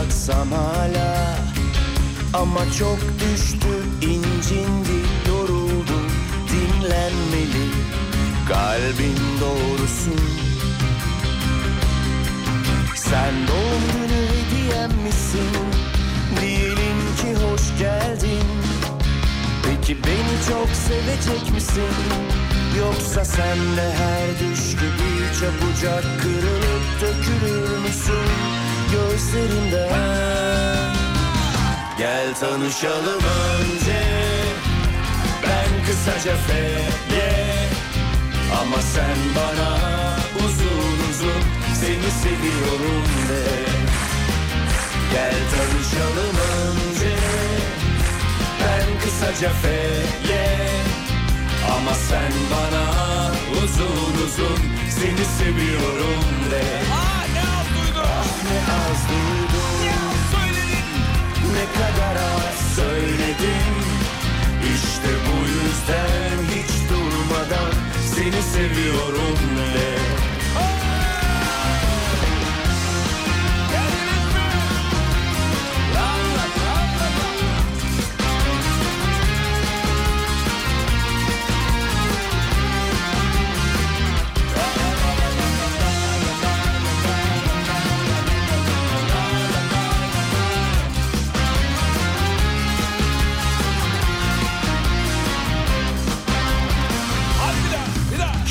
Bıraksam hala. Ama çok düştü incindi yoruldu. Dinlenmeli Kalbin doğrusu. Sen doğum günü hediyem misin? Diyelim ki hoş geldin. Peki beni çok sevecek misin? Yoksa sen de her düş gibi çabucak kırılıp dökülür müsün Gözlerimden Gel tanışalım önce. Ben kısaca F'ye. Ama sen bana uzun uzun Seni seviyorum de. Gel tanışalım önce. Ben kısaca F'ye. Ama sen bana uzun uzun Seni seviyorum de. Aa ne az duydum. Ah ne az söyledin. kadar az söyledim İşte bu yüzden hiç durmadan Seni seviyorum de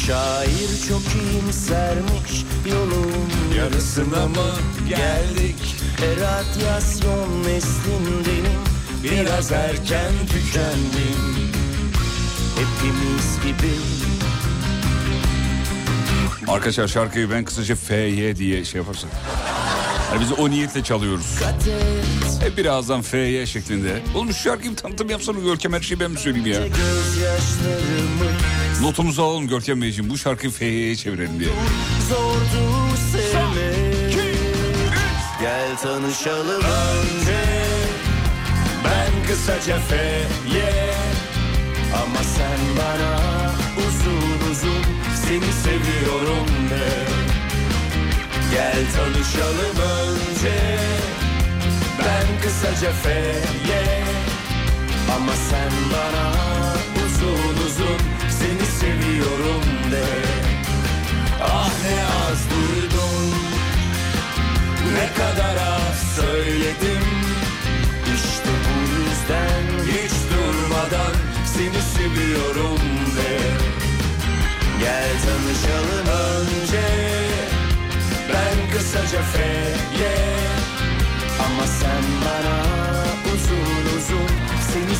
Şair çok iyimsermiş yolun yarısına mı geldik Eratyasyon neslindenim biraz erken tükendim Hepimiz gibi Arkadaşlar şarkıyı ben kısaca FY diye şey yaparsak. Hani biz o niyetle çalıyoruz. Hep birazdan FY şeklinde. Oğlum şu şarkıyı bir tanıtım yapsana Görkem her şeyi ben mi söyleyeyim ya? Gözyaşlarımı Notumuzu alalım Görkem Beyciğim. Bu şarkıyı FY'ye çevirelim diye. zordu Gel tanışalım önce. Ben kısaca F'ye Ama sen bana uzun uzun Seni seviyorum de. Gel tanışalım önce. Ben kısaca F'ye Ama sen bana uzun uzun seviyorum de. Ah ne az duydum. Ne kadar az söyledim. İşte bu yüzden hiç durmadan Seni seviyorum de. Gel tanışalım önce. Ben kısaca F'ye. Ama sen bana uzun uzun Seni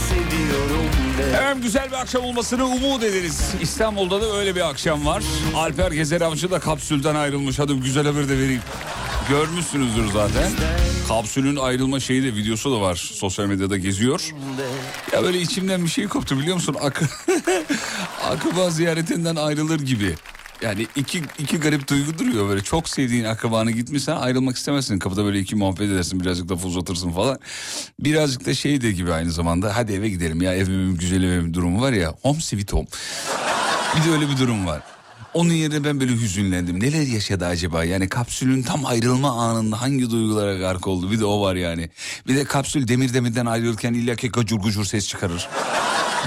Efendim güzel bir akşam olmasını umut ederiz. İstanbul'da da öyle bir akşam var. Alper Gezer Avcı da kapsülden ayrılmış. Hadi güzel haber de vereyim. Görmüşsünüzdür zaten. Kapsülün ayrılma şeyi de videosu da var. Sosyal medyada geziyor. Ya böyle içimden bir şey koptu biliyor musun? Ak Akıba ziyaretinden ayrılır gibi. Yani iki, iki garip duygu duruyor böyle. Çok sevdiğin akrabanı gitmişsen ayrılmak istemezsin. Kapıda böyle iki muhabbet edersin birazcık da uzatırsın falan. Birazcık da şey de gibi aynı zamanda. Hadi eve gidelim ya evimin güzel evim durumu var ya. Home sweet home. Bir de öyle bir durum var. Onun yerine ben böyle hüzünlendim. Neler yaşadı acaba? Yani kapsülün tam ayrılma anında hangi duygulara gark oldu? Bir de o var yani. Bir de kapsül demir demirden ayrılırken illaki gacur gucur ses çıkarır.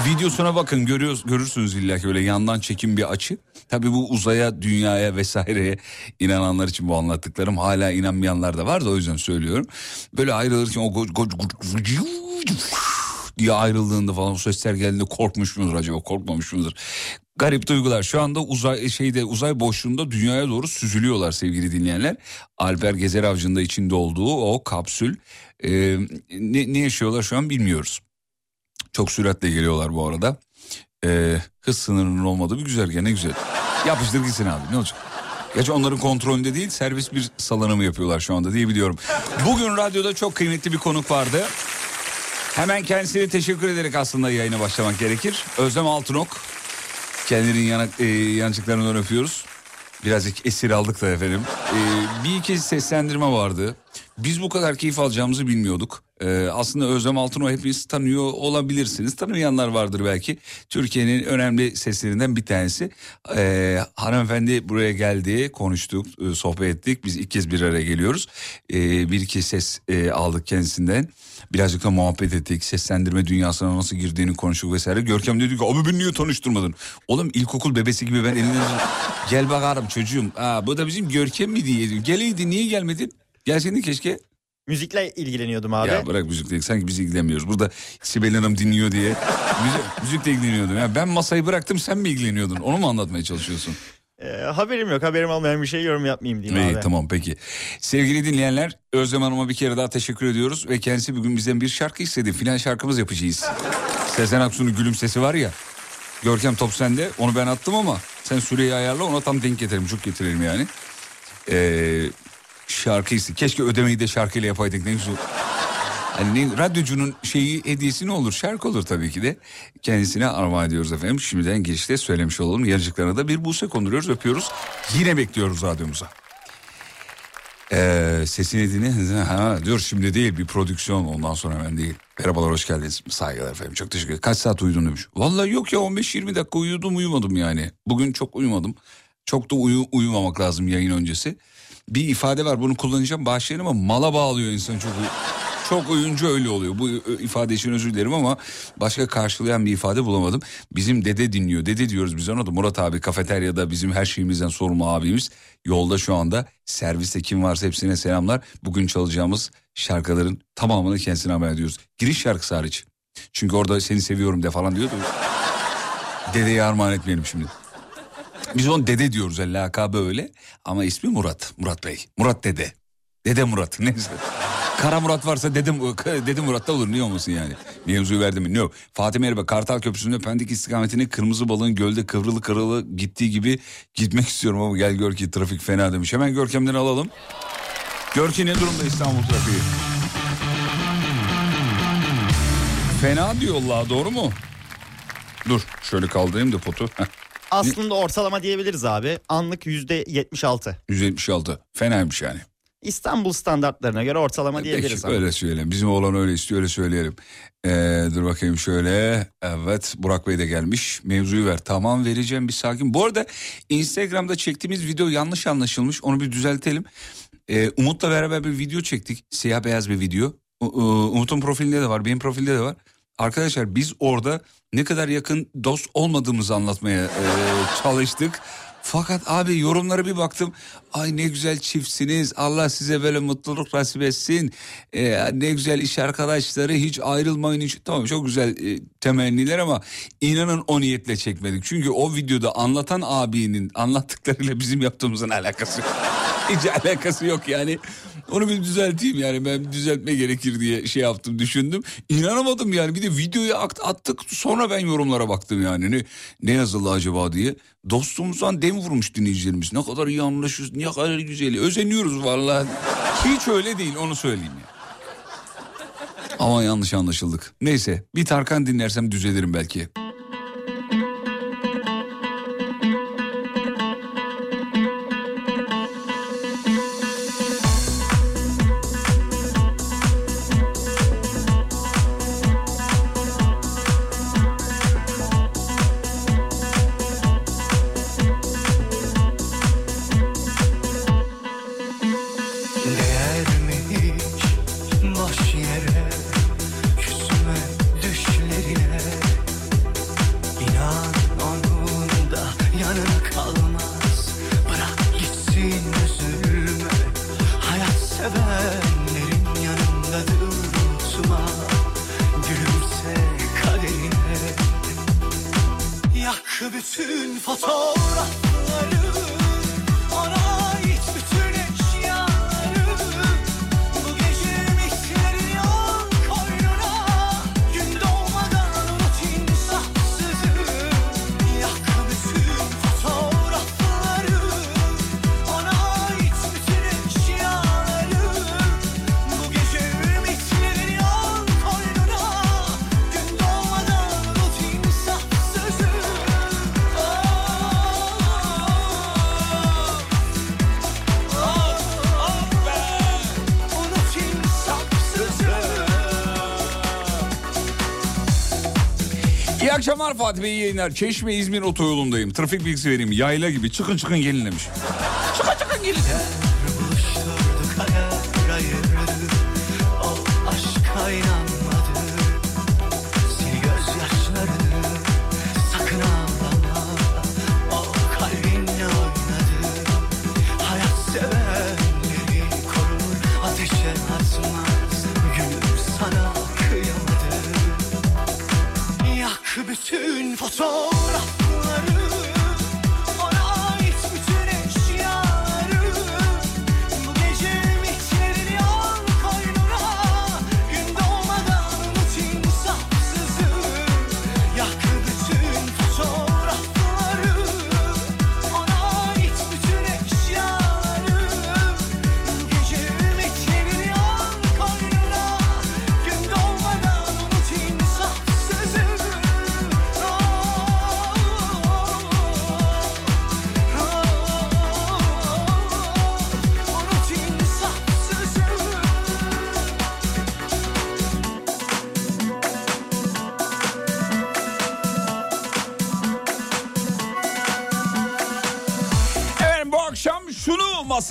Videosuna bakın görüyoruz, görürsünüz illaki böyle yandan çekim bir açı. Tabii bu uzaya, dünyaya vesaireye inananlar için bu anlattıklarım. Hala inanmayanlar da var da o yüzden söylüyorum. Böyle ayrılırken o go- go- go- diye ayrıldığında falan o sesler geldiğinde korkmuş mudur acaba korkmamış mıdır? Garip duygular şu anda uzay şeyde uzay boşluğunda dünyaya doğru süzülüyorlar sevgili dinleyenler. Alper Gezer Avcı'nın da içinde olduğu o kapsül e, ne, ne yaşıyorlar şu an bilmiyoruz. Çok süratle geliyorlar bu arada. E, hız sınırının olmadığı bir güzergah ne güzel. Yapıştır gitsin abi ne olacak? Gerçi onların kontrolünde değil servis bir salınımı yapıyorlar şu anda diye biliyorum. Bugün radyoda çok kıymetli bir konuk vardı. Hemen kendisine teşekkür ederek aslında yayına başlamak gerekir. Özlem Altınok. Kendinin yanak, e, yanıcıklarından öpüyoruz. Birazcık esir aldık da efendim. E, bir iki seslendirme vardı. Biz bu kadar keyif alacağımızı bilmiyorduk. Ee, aslında Özlem Altınok hepiniz tanıyor olabilirsiniz. Tanımayanlar vardır belki. Türkiye'nin önemli seslerinden bir tanesi. Ee, hanımefendi buraya geldi, konuştuk, e, sohbet ettik. Biz ilk kez bir araya geliyoruz. Ee, bir iki ses e, aldık kendisinden. Birazcık da muhabbet ettik. Seslendirme dünyasına nasıl girdiğini konuştuk vesaire. Görkem dedi ki abi beni niye tanıştırmadın? Oğlum ilkokul bebesi gibi ben elinden... Gel bakalım çocuğum. Aa, bu da bizim Görkem mi diye. Geleydi niye gelmedin? Gelseydin keşke. Müzikle ilgileniyordum abi. Ya bırak müzikle sanki biz ilgilenmiyoruz. Burada Sibel Hanım dinliyor diye müzik, müzikle ilgileniyordum. Ya ben masayı bıraktım sen mi ilgileniyordun? Onu mu anlatmaya çalışıyorsun? Ee, haberim yok. Haberim olmayan bir şey yorum yapmayayım diyeyim İyi abi. tamam peki. Sevgili dinleyenler Özlem Hanım'a bir kere daha teşekkür ediyoruz. Ve kendisi bugün bizden bir şarkı istedi. Final şarkımız yapacağız. Sezen Aksu'nun gülüm sesi var ya. Görkem top sende. Onu ben attım ama sen süreyi ayarla ona tam denk getirelim. Çok getirelim yani. Ee, şarkı iste. Keşke ödemeyi de şarkıyla yapaydık. Ne güzel. Ne, radyocunun şeyi hediyesi ne olur? Şarkı olur tabii ki de. Kendisine armağan ediyoruz efendim. Şimdiden girişte söylemiş olalım. Yarıcıklarına da bir buse konduruyoruz, öpüyoruz. Yine bekliyoruz radyomuza. Ee, sesini dinle. Ha, dur şimdi değil bir prodüksiyon ondan sonra hemen değil. Merhabalar hoş geldiniz. Saygılar efendim çok teşekkür ederim. Kaç saat uyudun demiş. Vallahi yok ya 15-20 dakika uyudum uyumadım yani. Bugün çok uyumadım. Çok da uyu, uyumamak lazım yayın öncesi. Bir ifade var bunu kullanacağım bağışlayın ama mala bağlıyor insan çok çok uyunca öyle oluyor. Bu ifade için özür dilerim ama başka karşılayan bir ifade bulamadım. Bizim dede dinliyor. Dede diyoruz biz ona da Murat abi kafeteryada bizim her şeyimizden sorumlu abimiz. Yolda şu anda serviste kim varsa hepsine selamlar. Bugün çalacağımız şarkıların tamamını kendisine haber ediyoruz. Giriş şarkısı hariç. Çünkü orada seni seviyorum de falan diyordu. Dedeye armağan etmeyelim şimdi. Biz onu dede diyoruz yani lakabı öyle ama ismi Murat. Murat Bey. Murat dede. Dede Murat neyse. Kara Murat varsa dede, dede Murat da olur niye olmasın yani. Mevzuyu verdim mi? No. Fatih Merhaba Kartal Köprüsü'nde Pendik istikametine kırmızı balığın gölde kıvrılı kırılı gittiği gibi gitmek istiyorum ama gel gör ki trafik fena demiş. Hemen Görkem'den alalım. Görki ne durumda İstanbul trafiği? Fena diyorlar doğru mu? Dur şöyle kaldırayım da potu. Heh. Aslında ortalama diyebiliriz abi. Anlık yüzde 76. 176. Fenaymış yani. İstanbul standartlarına göre ortalama diyebiliriz Peki abi. öyle söyleyelim. Bizim oğlan öyle istiyor öyle söyleyelim. Ee, dur bakayım şöyle. Evet Burak Bey de gelmiş. Mevzuyu ver. Tamam vereceğim bir sakin. Bu arada Instagram'da çektiğimiz video yanlış anlaşılmış. Onu bir düzeltelim. Ee, Umut'la beraber bir video çektik. Siyah beyaz bir video. Umut'un profilinde de var. Benim profilde de var. Arkadaşlar biz orada ne kadar yakın dost olmadığımızı anlatmaya e, çalıştık. Fakat abi yorumlara bir baktım. Ay ne güzel çiftsiniz. Allah size böyle mutluluk nasip etsin. Ee, ne güzel iş arkadaşları hiç ayrılmayın. Hiç... Tamam çok güzel e, temenniler ama inanın o niyetle çekmedik. Çünkü o videoda anlatan abinin anlattıklarıyla bizim yaptığımızın alakası yok. Hiç alakası yok yani. Onu bir düzelteyim yani ben düzeltme gerekir diye şey yaptım düşündüm. İnanamadım yani bir de videoyu at- attık sonra ben yorumlara baktım yani ne, ne yazıldı acaba diye. Dostumuzdan dem vurmuş dinleyicilerimiz ne kadar iyi anlaşıyoruz ne kadar güzel özeniyoruz vallahi. Hiç öyle değil onu söyleyeyim ya. Ama yanlış anlaşıldık. Neyse bir Tarkan dinlersem düzelirim belki. Akşamlar Fatih Bey yayınlar. Çeşme İzmir otoyolundayım. Trafik bilgisi vereyim. Yayla gibi çıkın çıkın gelin demiş. Çıkın çıkın gelin.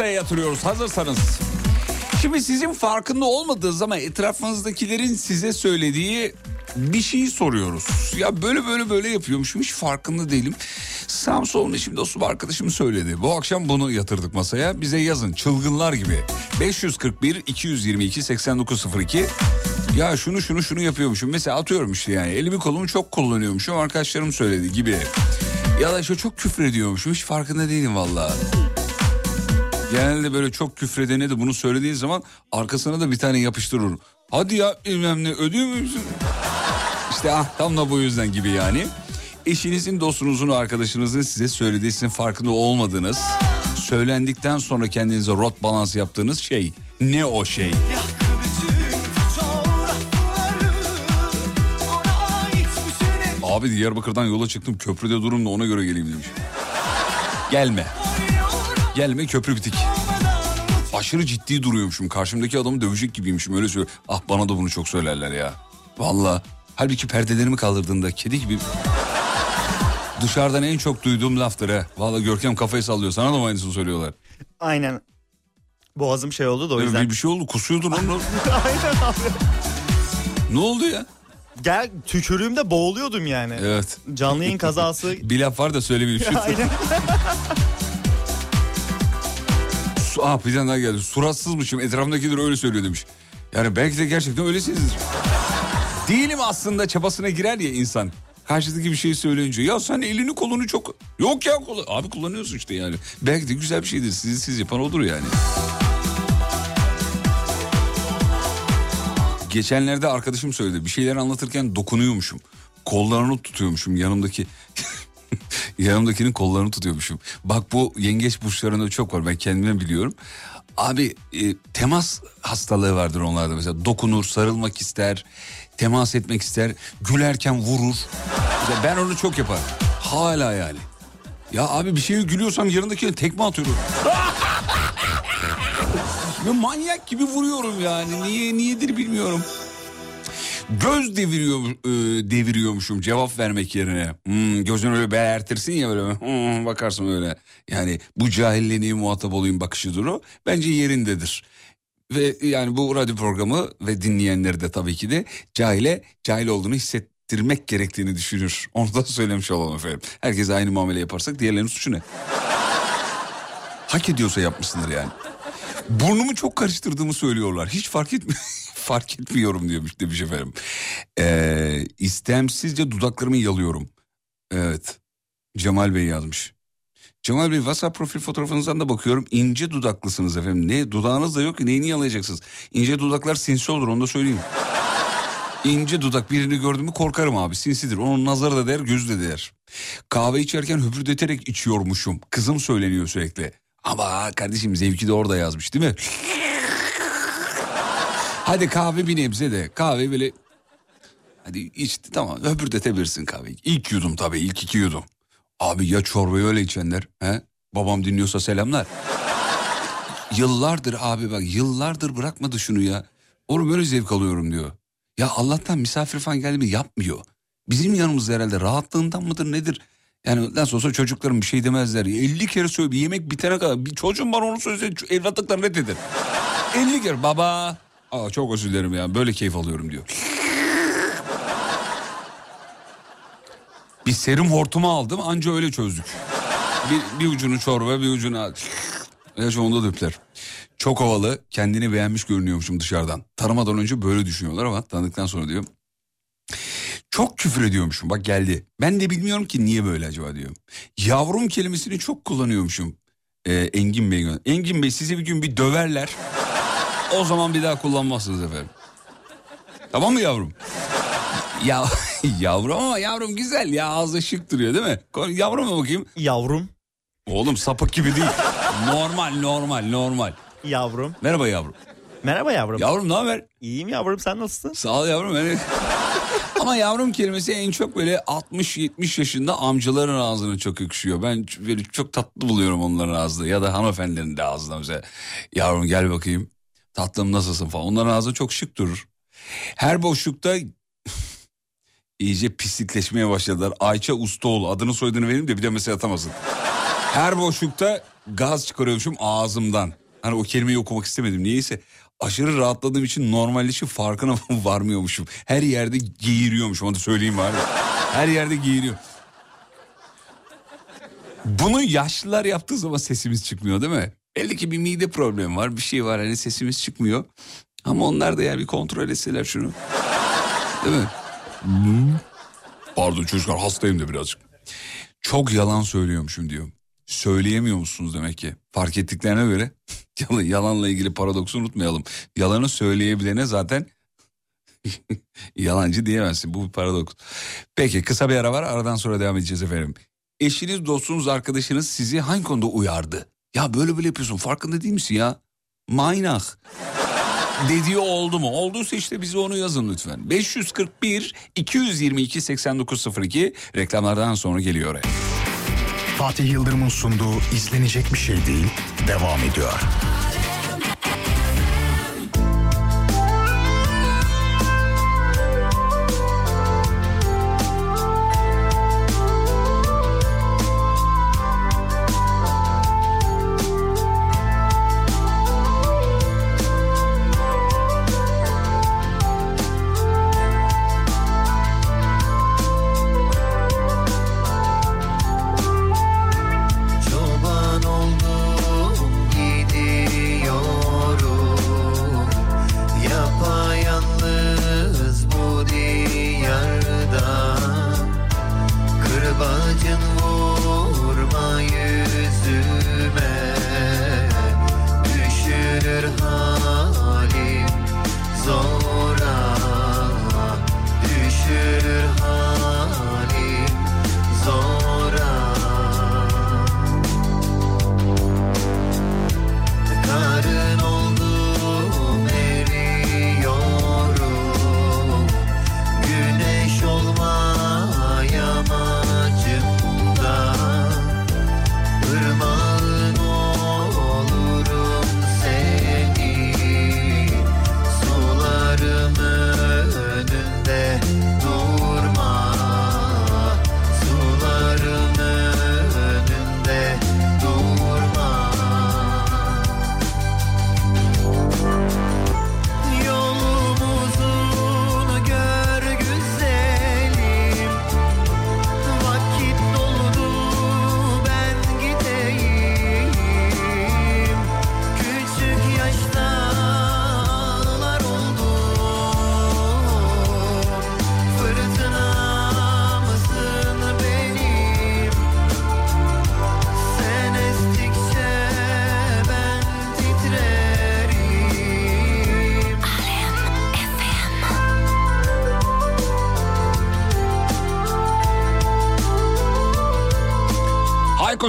Masaya yatırıyoruz hazırsanız. Şimdi sizin farkında olmadığınız ama etrafınızdakilerin size söylediği bir şeyi soruyoruz. Ya böyle böyle böyle yapıyormuşum hiç farkında değilim. Solum eşim dostum arkadaşım söyledi. Bu akşam bunu yatırdık masaya. Bize yazın çılgınlar gibi. 541 222 8902 ya şunu şunu şunu yapıyormuşum. Mesela atıyorum işte yani elimi kolumu çok kullanıyormuşum. Arkadaşlarım söyledi gibi. Ya da işte çok küfür ediyormuşum. Hiç farkında değilim vallahi. Genelde böyle çok küfredene de bunu söylediğin zaman arkasına da bir tane yapıştırır. Hadi ya bilmem ne ödüyor musun? İşte ah tam da bu yüzden gibi yani. Eşinizin, dostunuzun, arkadaşınızın size söylediği sizin farkında olmadığınız, söylendikten sonra kendinize rot balans yaptığınız şey. Ne o şey? Bütün Abi Diyarbakır'dan yola çıktım köprüde durum da ona göre geleyim demiş. Gelme. Gelme köprü bitik. Aşırı ciddi duruyormuşum. Karşımdaki adamı dövecek gibiymişim öyle söylüyor. Ah bana da bunu çok söylerler ya. Valla. Halbuki perdelerimi kaldırdığında kedi gibi... Dışarıdan en çok duyduğum laftır ha. Valla Görkem kafayı sallıyor. Sana da mı aynısını söylüyorlar? Aynen. Boğazım şey oldu da o Bir, yüzden. bir şey oldu kusuyordun onu. Aynen abi. ne oldu ya? Gel tükürüğümde boğuluyordum yani. Evet. Canlı yayın kazası. Bir laf var da söylemeyeyim. Aynen. Su, ah bir tane daha geldi. Suratsızmışım. Etrafımdakiler öyle söylüyor demiş. Yani belki de gerçekten öylesinizdir. Değilim aslında çabasına girer ya insan. Karşıdaki bir şey söyleyince ya sen elini kolunu çok... Yok ya kolu... Abi kullanıyorsun işte yani. Belki de güzel bir şeydir. Sizi siz yapan odur yani. Geçenlerde arkadaşım söyledi. Bir şeyler anlatırken dokunuyormuşum. Kollarını tutuyormuşum yanımdaki... Yanımdakinin kollarını tutuyormuşum. Bak bu yengeç burçlarında çok var ben kendimden biliyorum. Abi e, temas hastalığı vardır onlarda mesela dokunur, sarılmak ister, temas etmek ister, gülerken vurur. Mesela ben onu çok yaparım. Hala yani. Ya abi bir şeye gülüyorsam yanındakine tekme atıyorum. Ve manyak gibi vuruyorum yani. Niye niyedir bilmiyorum. Göz deviriyor, e, deviriyormuşum cevap vermek yerine. Hmm, gözünü öyle beğertirsin ya böyle hmm, bakarsın öyle. Yani bu cahilliğine muhatap olayım bakışı duru bence yerindedir. Ve yani bu radyo programı ve dinleyenleri de tabii ki de cahile cahil olduğunu hissettirmek gerektiğini düşünür. Onu da söylemiş olalım efendim. Herkese aynı muamele yaparsak diğerlerinin suçu ne? Hak ediyorsa yapmışsındır yani. Burnumu çok karıştırdığımı söylüyorlar. Hiç fark etmiyor. fark etmiyorum diyormuş demiş efendim. Ee, istemsizce dudaklarımı yalıyorum. Evet. Cemal Bey yazmış. Cemal Bey WhatsApp profil fotoğrafınızdan da bakıyorum. İnce dudaklısınız efendim. Ne dudağınız da yok ki neyini yalayacaksınız? İnce dudaklar sinsi olur onu da söyleyeyim. İnce dudak birini gördüm mü korkarım abi sinsidir. Onun nazarı da der gözü de der. Kahve içerken höpürdeterek içiyormuşum. Kızım söyleniyor sürekli. Ama kardeşim zevki de orada yazmış değil mi? Hadi kahve bir nebze de kahve böyle... Hadi içti tamam höpürdetebilirsin kahveyi. İlk yudum tabii ilk iki yudum. Abi ya çorbayı öyle içenler he? Babam dinliyorsa selamlar. yıllardır abi bak yıllardır bırakmadı şunu ya. Oğlum böyle zevk alıyorum diyor. Ya Allah'tan misafir falan geldi mi yapmıyor. Bizim yanımızda herhalde rahatlığından mıdır nedir? Yani nasıl olsa çocuklarım bir şey demezler. 50 kere söyle bir yemek bitene kadar. Bir çocuğum var onu söylese evlatlıktan reddeder. 50 kere baba. Aa, çok özür dilerim ya böyle keyif alıyorum diyor. Bir serum hortumu aldım anca öyle çözdük. Bir, bir ucunu çorba bir ucunu... Gerçi onda da öpler. Çok havalı kendini beğenmiş görünüyormuşum dışarıdan. Tanımadan önce böyle düşünüyorlar ama tanıdıktan sonra diyor. Çok küfür ediyormuşum bak geldi. Ben de bilmiyorum ki niye böyle acaba diyor. Yavrum kelimesini çok kullanıyormuşum. Ee, Engin Bey. Engin Bey sizi bir gün bir döverler. O zaman bir daha kullanmazsınız efendim. Tamam mı yavrum? Ya yavrum ama yavrum güzel ya ağzı şık duruyor değil mi? Yavrum mu bakayım? Yavrum. Oğlum sapık gibi değil. normal normal normal. Yavrum. Merhaba yavrum. Merhaba yavrum. Yavrum ne haber? İyiyim yavrum sen nasılsın? Sağ ol yavrum. Yani... Ama yavrum kelimesi en çok böyle 60-70 yaşında amcaların ağzına çok yakışıyor. Ben böyle çok tatlı buluyorum onların ağzını ya da hanımefendilerin de ağzına mesela. Yavrum gel bakayım tatlım nasılsın falan. Onların ağzı çok şık durur. Her boşlukta iyice pislikleşmeye başladılar. Ayça Ustaoğlu adını soyadını vereyim de bir de mesela atamasın. Her boşlukta gaz çıkarıyormuşum ağzımdan. Hani o kelimeyi okumak istemedim. Niyeyse aşırı rahatladığım için normalleşip farkına varmıyormuşum. Her yerde geğiriyormuşum onu söyleyeyim bari. Her yerde geğiriyor. Bunu yaşlılar yaptığı zaman sesimiz çıkmıyor değil mi? Belli ki bir mide problemi var bir şey var hani sesimiz çıkmıyor. Ama onlar da yani bir kontrol etseler şunu. Değil mi? Pardon çocuklar hastayım da birazcık. Çok yalan söylüyormuşum diyor. Söyleyemiyor musunuz demek ki? Fark ettiklerine göre yalan- yalanla ilgili paradoksu unutmayalım. Yalanı söyleyebilene zaten yalancı diyemezsin. Bu bir paradoks. Peki kısa bir ara var aradan sonra devam edeceğiz efendim. Eşiniz, dostunuz, arkadaşınız sizi hangi konuda uyardı? Ya böyle böyle yapıyorsun farkında değil misin ya? Maynak. Dediği oldu mu? Olduysa işte bize onu yazın lütfen. 541 222 8902 reklamlardan sonra geliyor. Fatih Yıldırım'ın sunduğu izlenecek bir şey değil devam ediyor.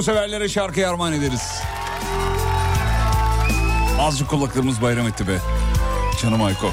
Severlere şarkı armağan ederiz. Azıcık kulaklarımız bayram etti be. Canım Hayko.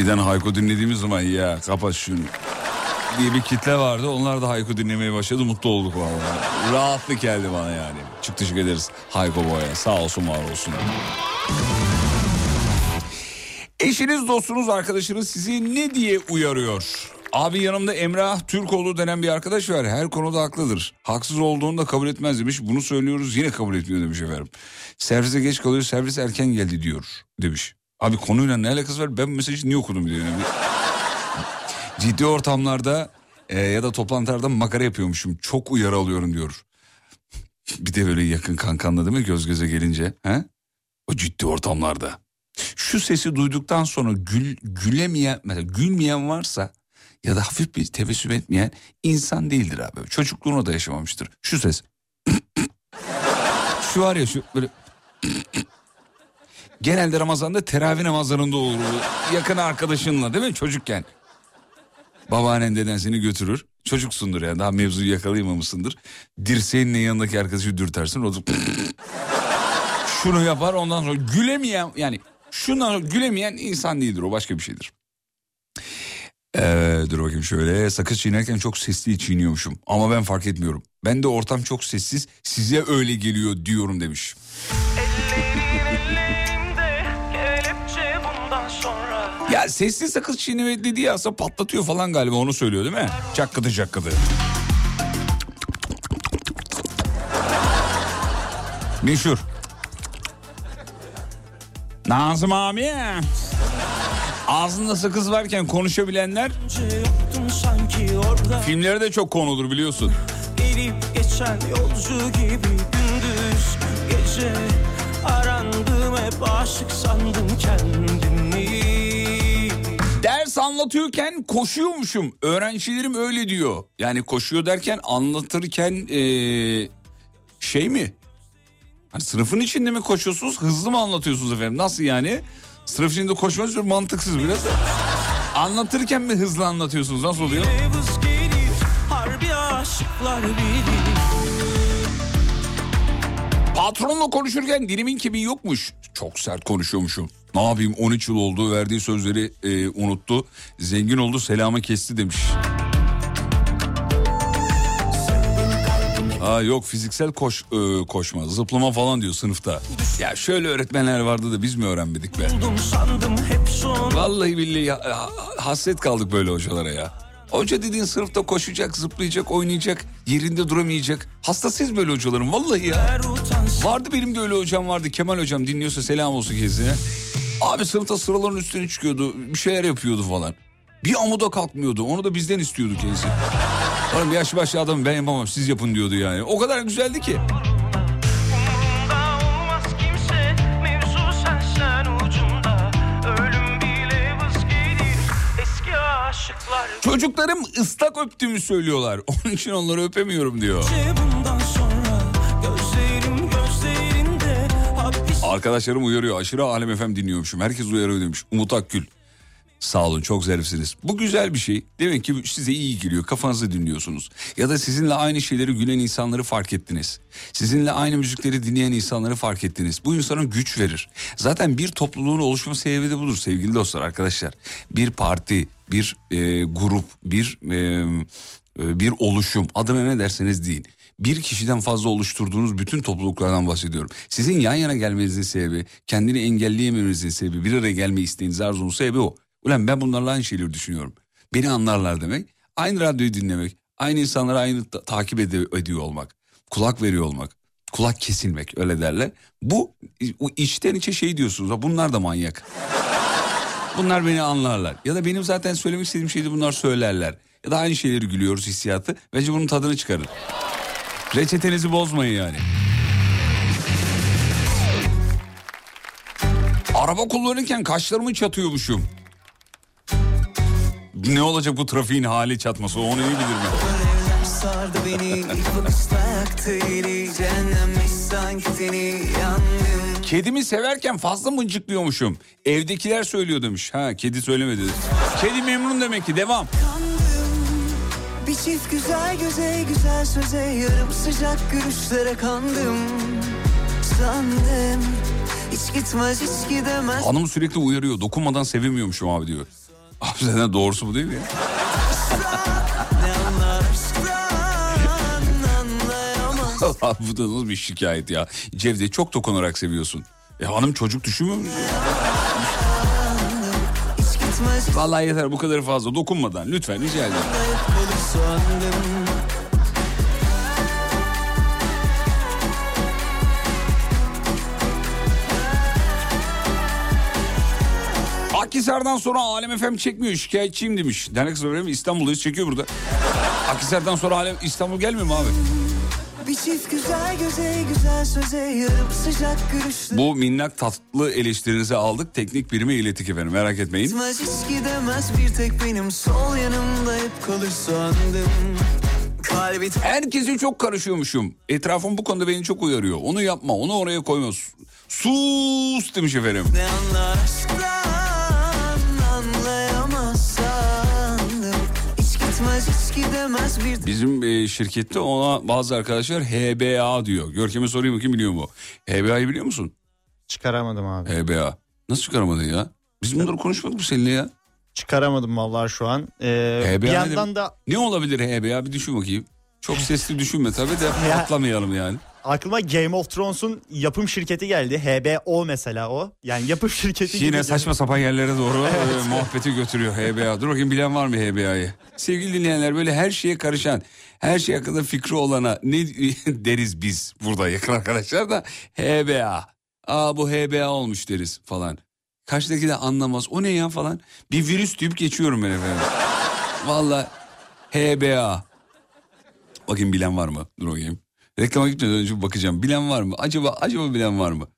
Eskiden Hayko dinlediğimiz zaman ya kapat şunu diye bir kitle vardı. Onlar da Hayko dinlemeye başladı. Mutlu olduk vallahi. Rahatlık geldi bana yani. Çok teşekkür ederiz Hayko Boy'a. Sağ olsun var olsun. Eşiniz, dostunuz, arkadaşınız sizi ne diye uyarıyor? Abi yanımda Emrah Türkoğlu denen bir arkadaş var. Her konuda haklıdır. Haksız olduğunu da kabul etmez demiş. Bunu söylüyoruz yine kabul etmiyor demiş efendim. Servise geç kalıyor servis erken geldi diyor demiş. Abi konuyla ne alakası var? Ben bu mesajı niye okudum diyor. Yani. Ciddi ortamlarda e, ya da toplantılarda makara yapıyormuşum. Çok uyarı alıyorum diyor. bir de böyle yakın kankanla değil mi göz göze gelince? He? O ciddi ortamlarda. Şu sesi duyduktan sonra gül, gülemeyen, mesela gülmeyen varsa ya da hafif bir tebessüm etmeyen insan değildir abi. Çocukluğunu da yaşamamıştır. Şu ses. şu var ya şu böyle genelde Ramazan'da teravih namazlarında olur. Yakın arkadaşınla değil mi çocukken? Babaannen deden seni götürür. Çocuksundur yani daha mevzuyu yakalayamamışsındır. Dirseğinle yanındaki arkadaşı dürtersin. O da şunu yapar ondan sonra gülemeyen yani şuna gülemeyen insan değildir o başka bir şeydir. Ee, dur bakayım şöyle sakız çiğnerken çok sesli çiğniyormuşum ama ben fark etmiyorum. Ben de ortam çok sessiz size öyle geliyor diyorum demiş. Ya sesli sakız çiğneme dediği aslında patlatıyor falan galiba onu söylüyor değil mi? Çakkıdı çakkıdı. Meşhur. Nazım abi. Ağzında sakız varken konuşabilenler filmlere de çok konudur biliyorsun. Gelip geçen yolcu gibi gündüz gece Arandım hep aşık sandım kendimi Ders anlatıyorken koşuyormuşum. Öğrencilerim öyle diyor. Yani koşuyor derken anlatırken ee, şey mi? Hani sınıfın içinde mi koşuyorsunuz hızlı mı anlatıyorsunuz efendim? Nasıl yani? Sınıf içinde koşmanız mantıksız biraz. Anlatırken mi hızlı anlatıyorsunuz? Nasıl oluyor? Patronla konuşurken dilimin kemiği yokmuş. Çok sert konuşuyormuşum. Ne yapayım 13 yıl oldu verdiği sözleri e, unuttu. Zengin oldu selamı kesti demiş. Ha yok fiziksel koş e, koşma, zıplama falan diyor sınıfta. Ya şöyle öğretmenler vardı da biz mi öğrenmedik be? Vallahi billahi ha- hasret kaldık böyle hocalara ya. Hoca dediğin sınıfta koşacak, zıplayacak, oynayacak, yerinde duramayacak. Hastasıyız böyle hocaların vallahi ya. Vardı benim de öyle hocam vardı. Kemal hocam dinliyorsa selam olsun kendisine. Abi sınıfta sıraların üstüne çıkıyordu. Bir şeyler yapıyordu falan. Bir amuda kalkmıyordu. Onu da bizden istiyordu kendisi. Oğlum yaş başlı adam ben yapamam siz yapın diyordu yani. O kadar güzeldi ki. Çocuklarım ıslak öptüğümü söylüyorlar. Onun için onları öpemiyorum diyor. Arkadaşlarım uyarıyor. Aşırı Alem FM dinliyormuşum. Herkes uyarıyor demiş. Umut Akgül. Sağ olun çok zarifsiniz. Bu güzel bir şey. Demek ki size iyi geliyor. Kafanızı dinliyorsunuz. Ya da sizinle aynı şeyleri gülen insanları fark ettiniz. Sizinle aynı müzikleri dinleyen insanları fark ettiniz. Bu insana güç verir. Zaten bir topluluğun oluşma sebebi de budur sevgili dostlar arkadaşlar. Bir parti, bir e, grup, bir e, e, bir oluşum adına ne derseniz deyin. Bir kişiden fazla oluşturduğunuz bütün topluluklardan bahsediyorum. Sizin yan yana gelmenizin sebebi, kendini engelleyememenizin sebebi, bir araya gelme isteğiniz, arzunuz sebebi o. Ulan ben bunlarla aynı şeyleri düşünüyorum. Beni anlarlar demek, aynı radyoyu dinlemek, aynı insanları aynı ta- takip ede- ediyor olmak, kulak veriyor olmak, kulak kesilmek öyle derler. Bu içten içe şey diyorsunuz, "Ha bunlar da manyak. Bunlar beni anlarlar. Ya da benim zaten söylemek istediğim şeyi bunlar söylerler. Ya da aynı şeyleri gülüyoruz hissiyatı. Bence bunun tadını çıkarın. Reçetenizi bozmayın yani. Araba kullanırken kaşlarımı çatıyormuşum. Ne olacak bu trafiğin hali çatması onu iyi bilir mi? sardı beni İlk bakışta yaktı eli Cehennemmiş sanki seni yandım Kedimi severken fazla mıncıklıyormuşum. Evdekiler söylüyor demiş. Ha kedi söylemedi. Kedi memnun demek ki devam. Bir çift güzel göze güzel söze Yarım sıcak gülüşlere kandım Sandım Hiç gitmez hiç gidemez Hanım sürekli uyarıyor. Dokunmadan sevemiyormuşum abi diyor. Abi zaten doğrusu bu değil mi ya? Bu da nasıl bir şikayet ya. Cevde çok dokunarak seviyorsun. E hanım çocuk düşünmüyor mu? Vallahi yeter bu kadar fazla dokunmadan lütfen rica ederim. Akhisar'dan sonra Alem FM çekmiyor şikayetçiyim demiş. Dernek Sırrı İstanbul'dayız çekiyor burada. Akhisar'dan sonra Alem İstanbul gelmiyor mu abi? Bir çift güzel göze güzel söze Yarım sıcak gülüşlere Bu minnak tatlı eleştirinizi aldık. Teknik birime iletik efendim merak etmeyin. Gitmez hiç gidemez bir tek benim sol yanımda hep kalır sandım Kalbi Herkese çok karışıyormuşum. Etrafım bu konuda beni çok uyarıyor. Onu yapma onu oraya koyma. Sus demiş efendim. ne anlar aşktan Bizim e, şirkette ona bazı arkadaşlar HBA diyor. Görkem'e sorayım bakayım biliyor mu? HBA'yı biliyor musun? Çıkaramadım abi. HBA. Nasıl çıkaramadın ya? Biz bunları konuşmadık mı seninle ya? Çıkaramadım vallahi şu an. Ee, HBA bir yandan da Ne olabilir HBA bir düşün bakayım. Çok sesli düşünme tabii de Ya. atlamayalım yani. Aklıma Game of Thrones'un yapım şirketi geldi. HBO mesela o. Yani yapım şirketi gibi. Yine saçma sapan yerlere doğru e, muhabbeti götürüyor HBA. Dur bakayım bilen var mı HBA'yı? Sevgili dinleyenler böyle her şeye karışan, her şey hakkında fikri olana ne deriz biz burada yakın arkadaşlar da HBA. Aa bu HBA olmuş deriz falan. Karşıdaki de anlamaz. O ne ya falan. Bir virüs deyip geçiyorum ben efendim. Valla HBA. Bakayım bilen var mı? Dur bakayım. Reklama gitmeden önce bakacağım. Bilen var mı? Acaba acaba bilen var mı?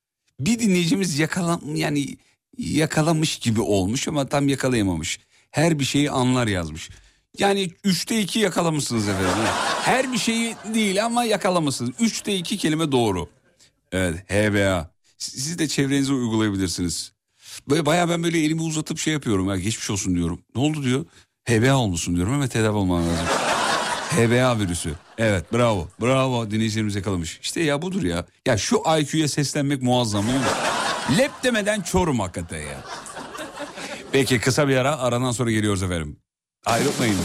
Bir dinleyicimiz yakalan yani yakalamış gibi olmuş ama tam yakalayamamış. Her bir şeyi anlar yazmış. Yani üçte iki yakalamışsınız efendim. Her bir şeyi değil ama yakalamışsınız. Üçte iki kelime doğru. Evet HBA. Siz de çevrenize uygulayabilirsiniz. Böyle bayağı ben böyle elimi uzatıp şey yapıyorum. Ya geçmiş olsun diyorum. Ne oldu diyor. HBA olmuşsun diyorum. Hemen tedavi olman lazım. HBA virüsü. Evet bravo. Bravo dinleyicilerimiz yakalamış. İşte ya budur ya. Ya şu IQ'ya seslenmek muazzam değil mi? Lep demeden çorum hakikaten ya. Peki kısa bir ara aradan sonra geliyoruz efendim. Ayrılmayın.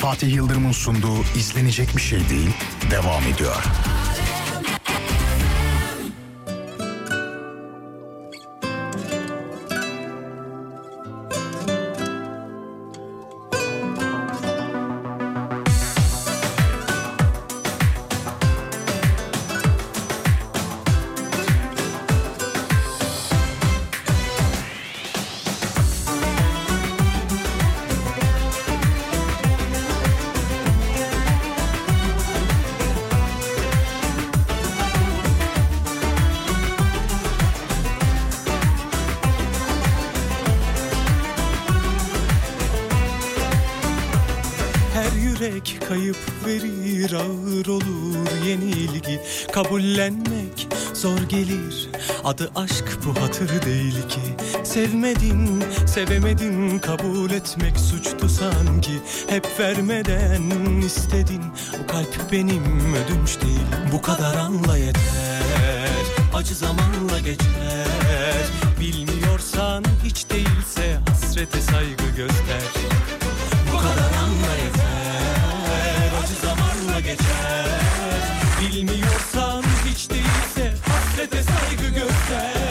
Fatih Yıldırım'ın sunduğu izlenecek bir şey değil devam ediyor. Kabullenmek zor gelir. Adı aşk bu hatır değil ki. Sevmedin sevemedin kabul etmek suçtu sanki. Hep vermeden istedin bu kalp benim ödünç değil. Bu kadar anla yeter acı zamanla geçer. Bilmiyorsan hiç değilse hasrete saygı göster. Bu kadar anla yeter Acı zamanla geçer. Bilmiyorsan değilse Hasrete saygı göster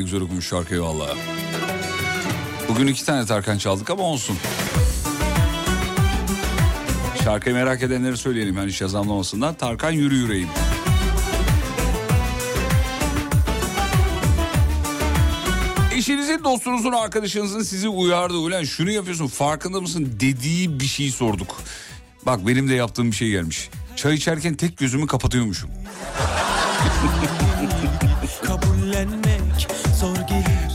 güzel okumuş şarkıyı valla. Bugün iki tane Tarkan çaldık ama olsun. Şarkıyı merak edenleri söyleyelim yani şazamlamasından. Tarkan yürü yüreğim. Eşinizin, dostunuzun, arkadaşınızın sizi uyardı. Ulan şunu yapıyorsun farkında mısın dediği bir şeyi sorduk. Bak benim de yaptığım bir şey gelmiş. Çay içerken tek gözümü kapatıyormuşum.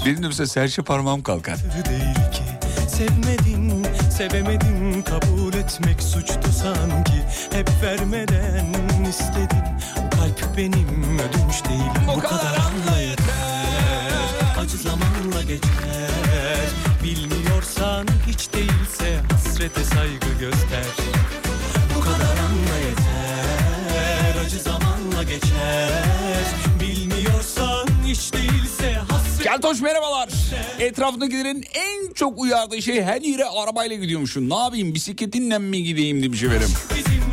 Benim de mesela serçe parmağım kalkar. değil ki Sevmedin, sevemedin kabul etmek suçtu sanki. Hep vermeden istedin kalp benim ödünç değil. Bu, kadar anla yeter. Acı zamanla geçer. Bilmiyorsan hiç değilse hasrete saygı göster Keltoş merhabalar. Etrafındakilerin en çok uyardığı şey her yere arabayla gidiyormuşsun. Ne yapayım bisikletinle mi gideyim demiş efendim. bizimle değil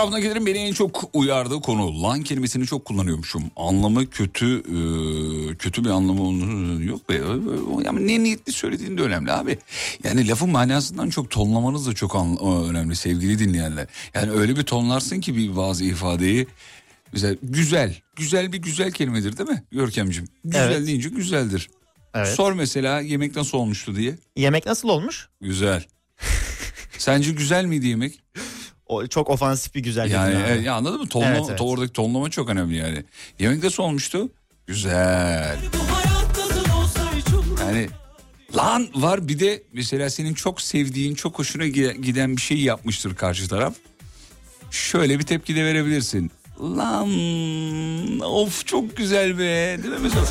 Etrafındakilerin beni en çok uyardığı konu lan kelimesini çok kullanıyormuşum. Anlamı kötü e, kötü bir anlamı yok be. Yani ne niyetli söylediğin de önemli abi. Yani lafın manasından çok tonlamanız da çok an- önemli sevgili dinleyenler. Yani öyle bir tonlarsın ki bir bazı ifadeyi Güzel, güzel. Güzel bir güzel kelimedir değil mi Görkemciğim? Güzel Evet. deyince güzeldir. Evet. Sor mesela yemek nasıl olmuştu diye. Yemek nasıl olmuş? Güzel. Sence güzel miydi yemek? O çok ofansif bir güzel Yani abi. e, ya anladın mı? Tonlama, Evet, evet. Oradaki tonlama çok önemli yani. Yemek nasıl olmuştu? Güzel. Yani lan var bir de mesela senin çok sevdiğin, çok hoşuna gi- giden bir şey yapmıştır karşı taraf. Şöyle bir tepki de verebilirsin. Lan of çok güzel be değil mi mesela?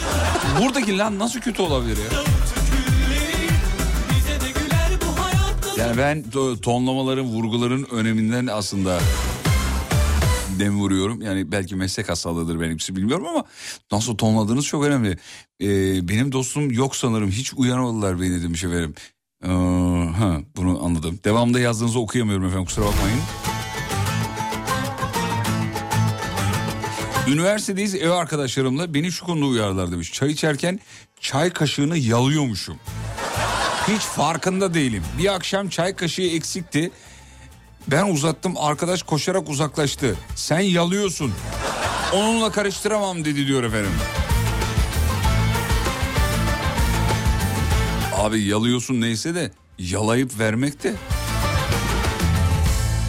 Buradaki lan nasıl kötü olabilir ya? Yani ben to- tonlamaların, vurguların öneminden aslında dem vuruyorum. Yani belki meslek hastalığıdır benimkisi bilmiyorum ama nasıl tonladığınız çok önemli. Ee, benim dostum yok sanırım hiç uyarmadılar beni demiş efendim. Ee, ha, bunu anladım. Devamında yazdığınızı okuyamıyorum efendim kusura bakmayın. Üniversitedeyiz ev arkadaşlarımla beni şu konuda uyarlar demiş. Çay içerken çay kaşığını yalıyormuşum. Hiç farkında değilim. Bir akşam çay kaşığı eksikti. Ben uzattım arkadaş koşarak uzaklaştı. Sen yalıyorsun. Onunla karıştıramam dedi diyor efendim. Abi yalıyorsun neyse de yalayıp vermek de.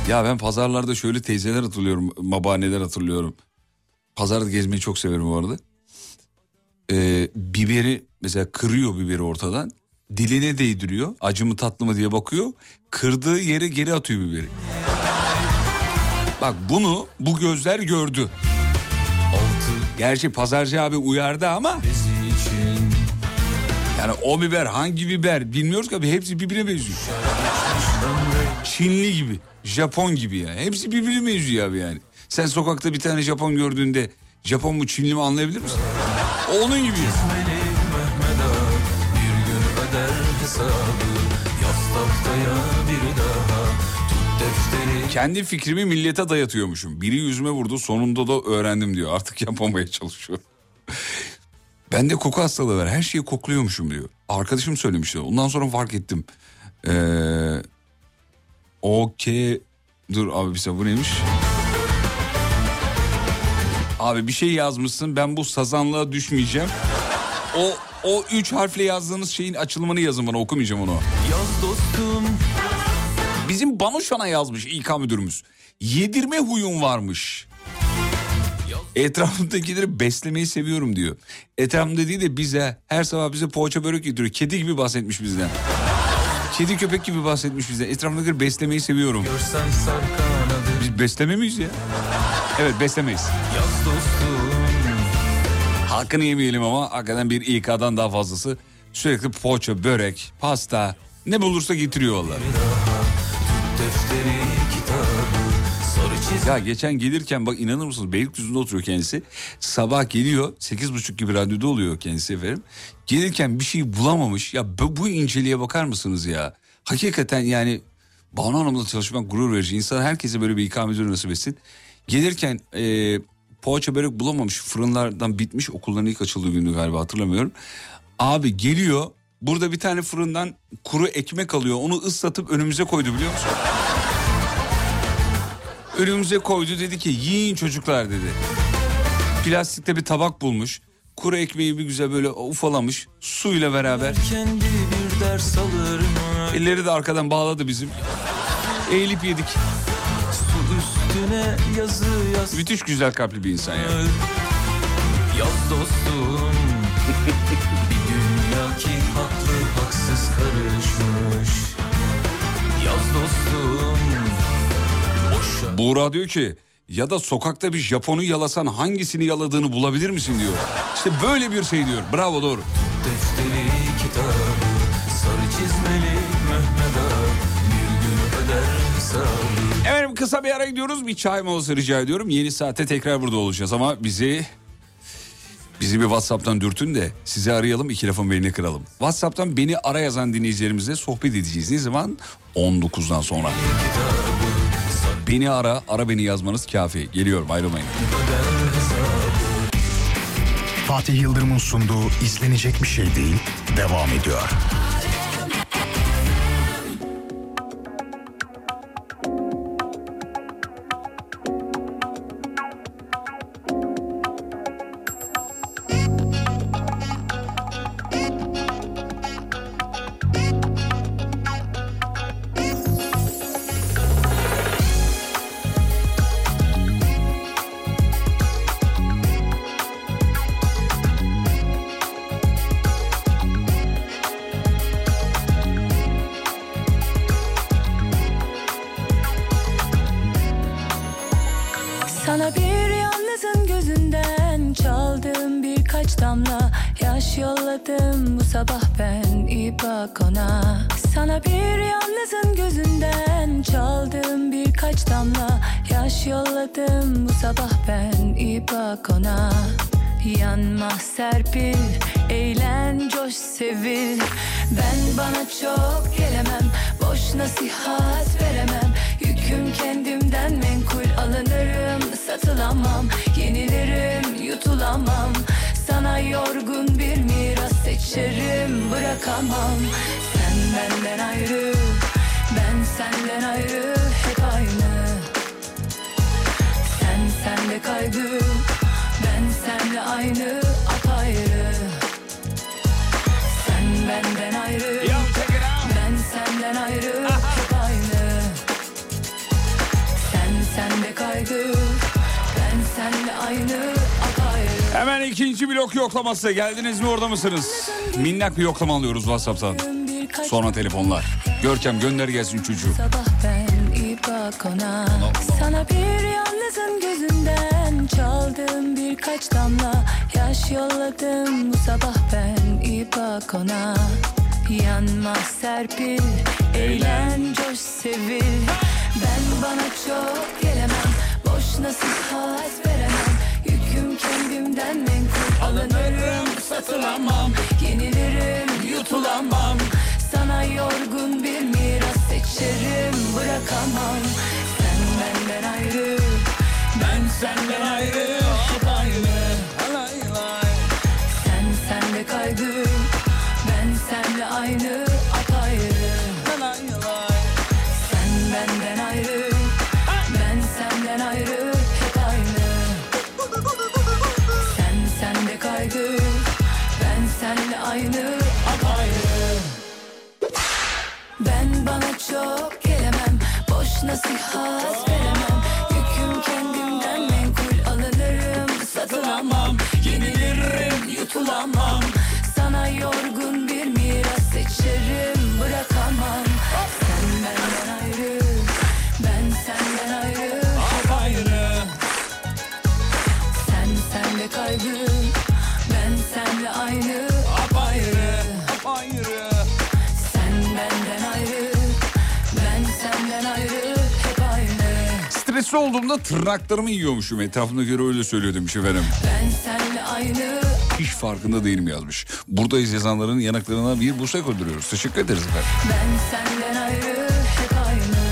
Ya ben pazarlarda şöyle teyzeler hatırlıyorum, babaanneler hatırlıyorum. Pazarda gezmeyi çok severim bu arada. Ee, biberi mesela kırıyor biberi ortadan. Diline değdiriyor. Acı mı tatlı mı diye bakıyor. Kırdığı yere geri atıyor biberi. Bak bunu bu gözler gördü. Gerçi pazarcı abi uyardı ama... Yani o biber hangi biber bilmiyoruz ki abi hepsi birbirine benziyor. Çinli gibi, Japon gibi ya. Hepsi birbirine benziyor abi yani. Sen sokakta bir tane Japon gördüğünde Japon mu Çinli mi anlayabilir misin? Onun gibi. Kendi fikrimi millete dayatıyormuşum. Biri yüzüme vurdu sonunda da öğrendim diyor. Artık yapamaya çalışıyorum. Ben de koku hastalığı var. Her şeyi kokluyormuşum diyor. Arkadaşım söylemişti. Ondan sonra fark ettim. Ee, Okey. Dur abi bir saniye bu neymiş? Abi bir şey yazmışsın ben bu sazanlığa düşmeyeceğim. O o üç harfle yazdığınız şeyin açılımını yazın bana okumayacağım onu. Yaz dostum Bizim Banuşan'a yazmış İK müdürümüz. Yedirme huyum varmış. Etrafımdakileri beslemeyi seviyorum diyor. Etrafımda değil de bize her sabah bize poğaça börek getiriyor. Kedi gibi bahsetmiş bizden. Kedi köpek gibi bahsetmiş bizden. Etrafımdakileri beslemeyi seviyorum. Biz besleme miyiz ya? Evet beslemeyiz. Hakkını yemeyelim ama hakikaten bir İK'dan daha fazlası. Sürekli poğaça, börek, pasta ne bulursa getiriyor vallahi. Defteri kitabı Sarı çiz Ya geçen gelirken bak inanır mısınız Beylikdüzü'nde oturuyor kendisi. Sabah geliyor sekiz buçuk gibi radyoda oluyor kendisi efendim. Gelirken bir şey bulamamış. Ya bu, inceliğe bakar mısınız ya? Hakikaten yani Banu Hanım'la çalışmak gurur verici. İnsan herkese böyle bir ikame müdürü nasip etsin. Gelirken e, poğaça börek bulamamış. Fırınlardan bitmiş. Okulların ilk açıldığı gündü galiba hatırlamıyorum. Abi geliyor. Burada bir tane fırından kuru ekmek alıyor. Onu ıslatıp önümüze koydu biliyor musun? önümüze koydu dedi ki yiyin çocuklar dedi. Plastikte bir tabak bulmuş. Kuru ekmeği bir güzel böyle ufalamış suyla beraber. Elleri de arkadan bağladı bizim. Eğilip yedik. Yazı yaz Müthiş güzel kalpli bir insan ya. Yaz dostum Bir dünya ki karışmış Yaz dostum Buğra diyor ki ya da sokakta bir Japon'u yalasan hangisini yaladığını bulabilir misin diyor. İşte böyle bir şey diyor. Bravo doğru. defteri kitabı Sarı çizmeli Mehmet Ağa Bir gün öder hesabı Efendim kısa bir ara gidiyoruz. Bir çay molası rica ediyorum. Yeni saatte tekrar burada olacağız ama bizi bizi bir WhatsApp'tan dürtün de sizi arayalım iki lafın belini kıralım. WhatsApp'tan beni ara yazan dinleyicilerimizle sohbet edeceğiz. Ne zaman? 19'dan sonra. Beni ara, ara beni yazmanız kafi. Geliyorum ayrılmayın. Fatih Yıldırım'ın sunduğu izlenecek bir şey değil devam ediyor. Serpil, eğlen coş sevil. Ben bana çok nasihat veremem. Yüküm kendimden menkul alınırım Satılamam. Yenilirim yutulamam. Sana yorgun bir miras seçerim bırakamam. Sen benden ayrı ben senden ayrı hep aynı. Sen senle kaygı Hemen ikinci blok yoklaması. Geldiniz mi orada mısınız? Minnak bir yoklama alıyoruz WhatsApp'tan. Sonra telefonlar. Görkem gönder gelsin çocuğu. Sabah ben iyi bak ona Sana bir yalnızın gözünden Çaldım birkaç damla Yaş yolladım bu sabah ben iyi bak ona Yanmaz serpil Eğlen coş sevil Ben bana çok gelemem Boş veremem Yüküm kendimden menkul Alınırım satılamam Yenilirim yutulamam. Sana yorgun bir miras seçerim bırakamam. Sen benden ayrı Ben senden ayrı Çok gelemem. Boş nasihat veremem. Yüküm kendimden menkul. Alınırım Satılamam. Yenilirim yutulamam. Sana yorgun Stresli olduğumda tırnaklarımı yiyormuşum. Etrafımda göre öyle söylüyor demiş efendim. Aynı Hiç farkında değilim yazmış. Buradayız yazanların yanaklarına bir busak öldürüyoruz. Teşekkür ederiz efendim. Ben senden ayrı hep aynı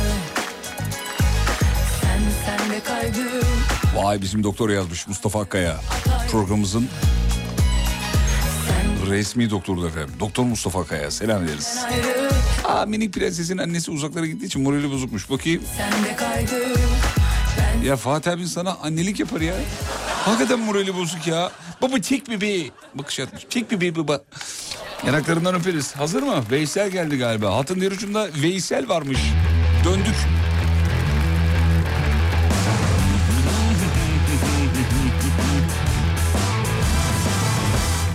Sen senle kaygı Vay bizim doktor yazmış Mustafa Akkaya. Programımızın resmi doktoru efendim. Doktor Mustafa Akkaya selam ederiz. ayrı Aa minik prensesin annesi uzaklara gittiği için morali bozukmuş. Bakayım. Kaygı Ben Ya Fatih abin sana annelik yapar ya. Hakikaten morali bozuk ya. Baba çek bebeği. Bakış atmış. Çek bebeği baba. Yanaklarından öperiz. Hazır mı? Veysel geldi galiba. Hatın diğer ucunda Veysel varmış. Döndük.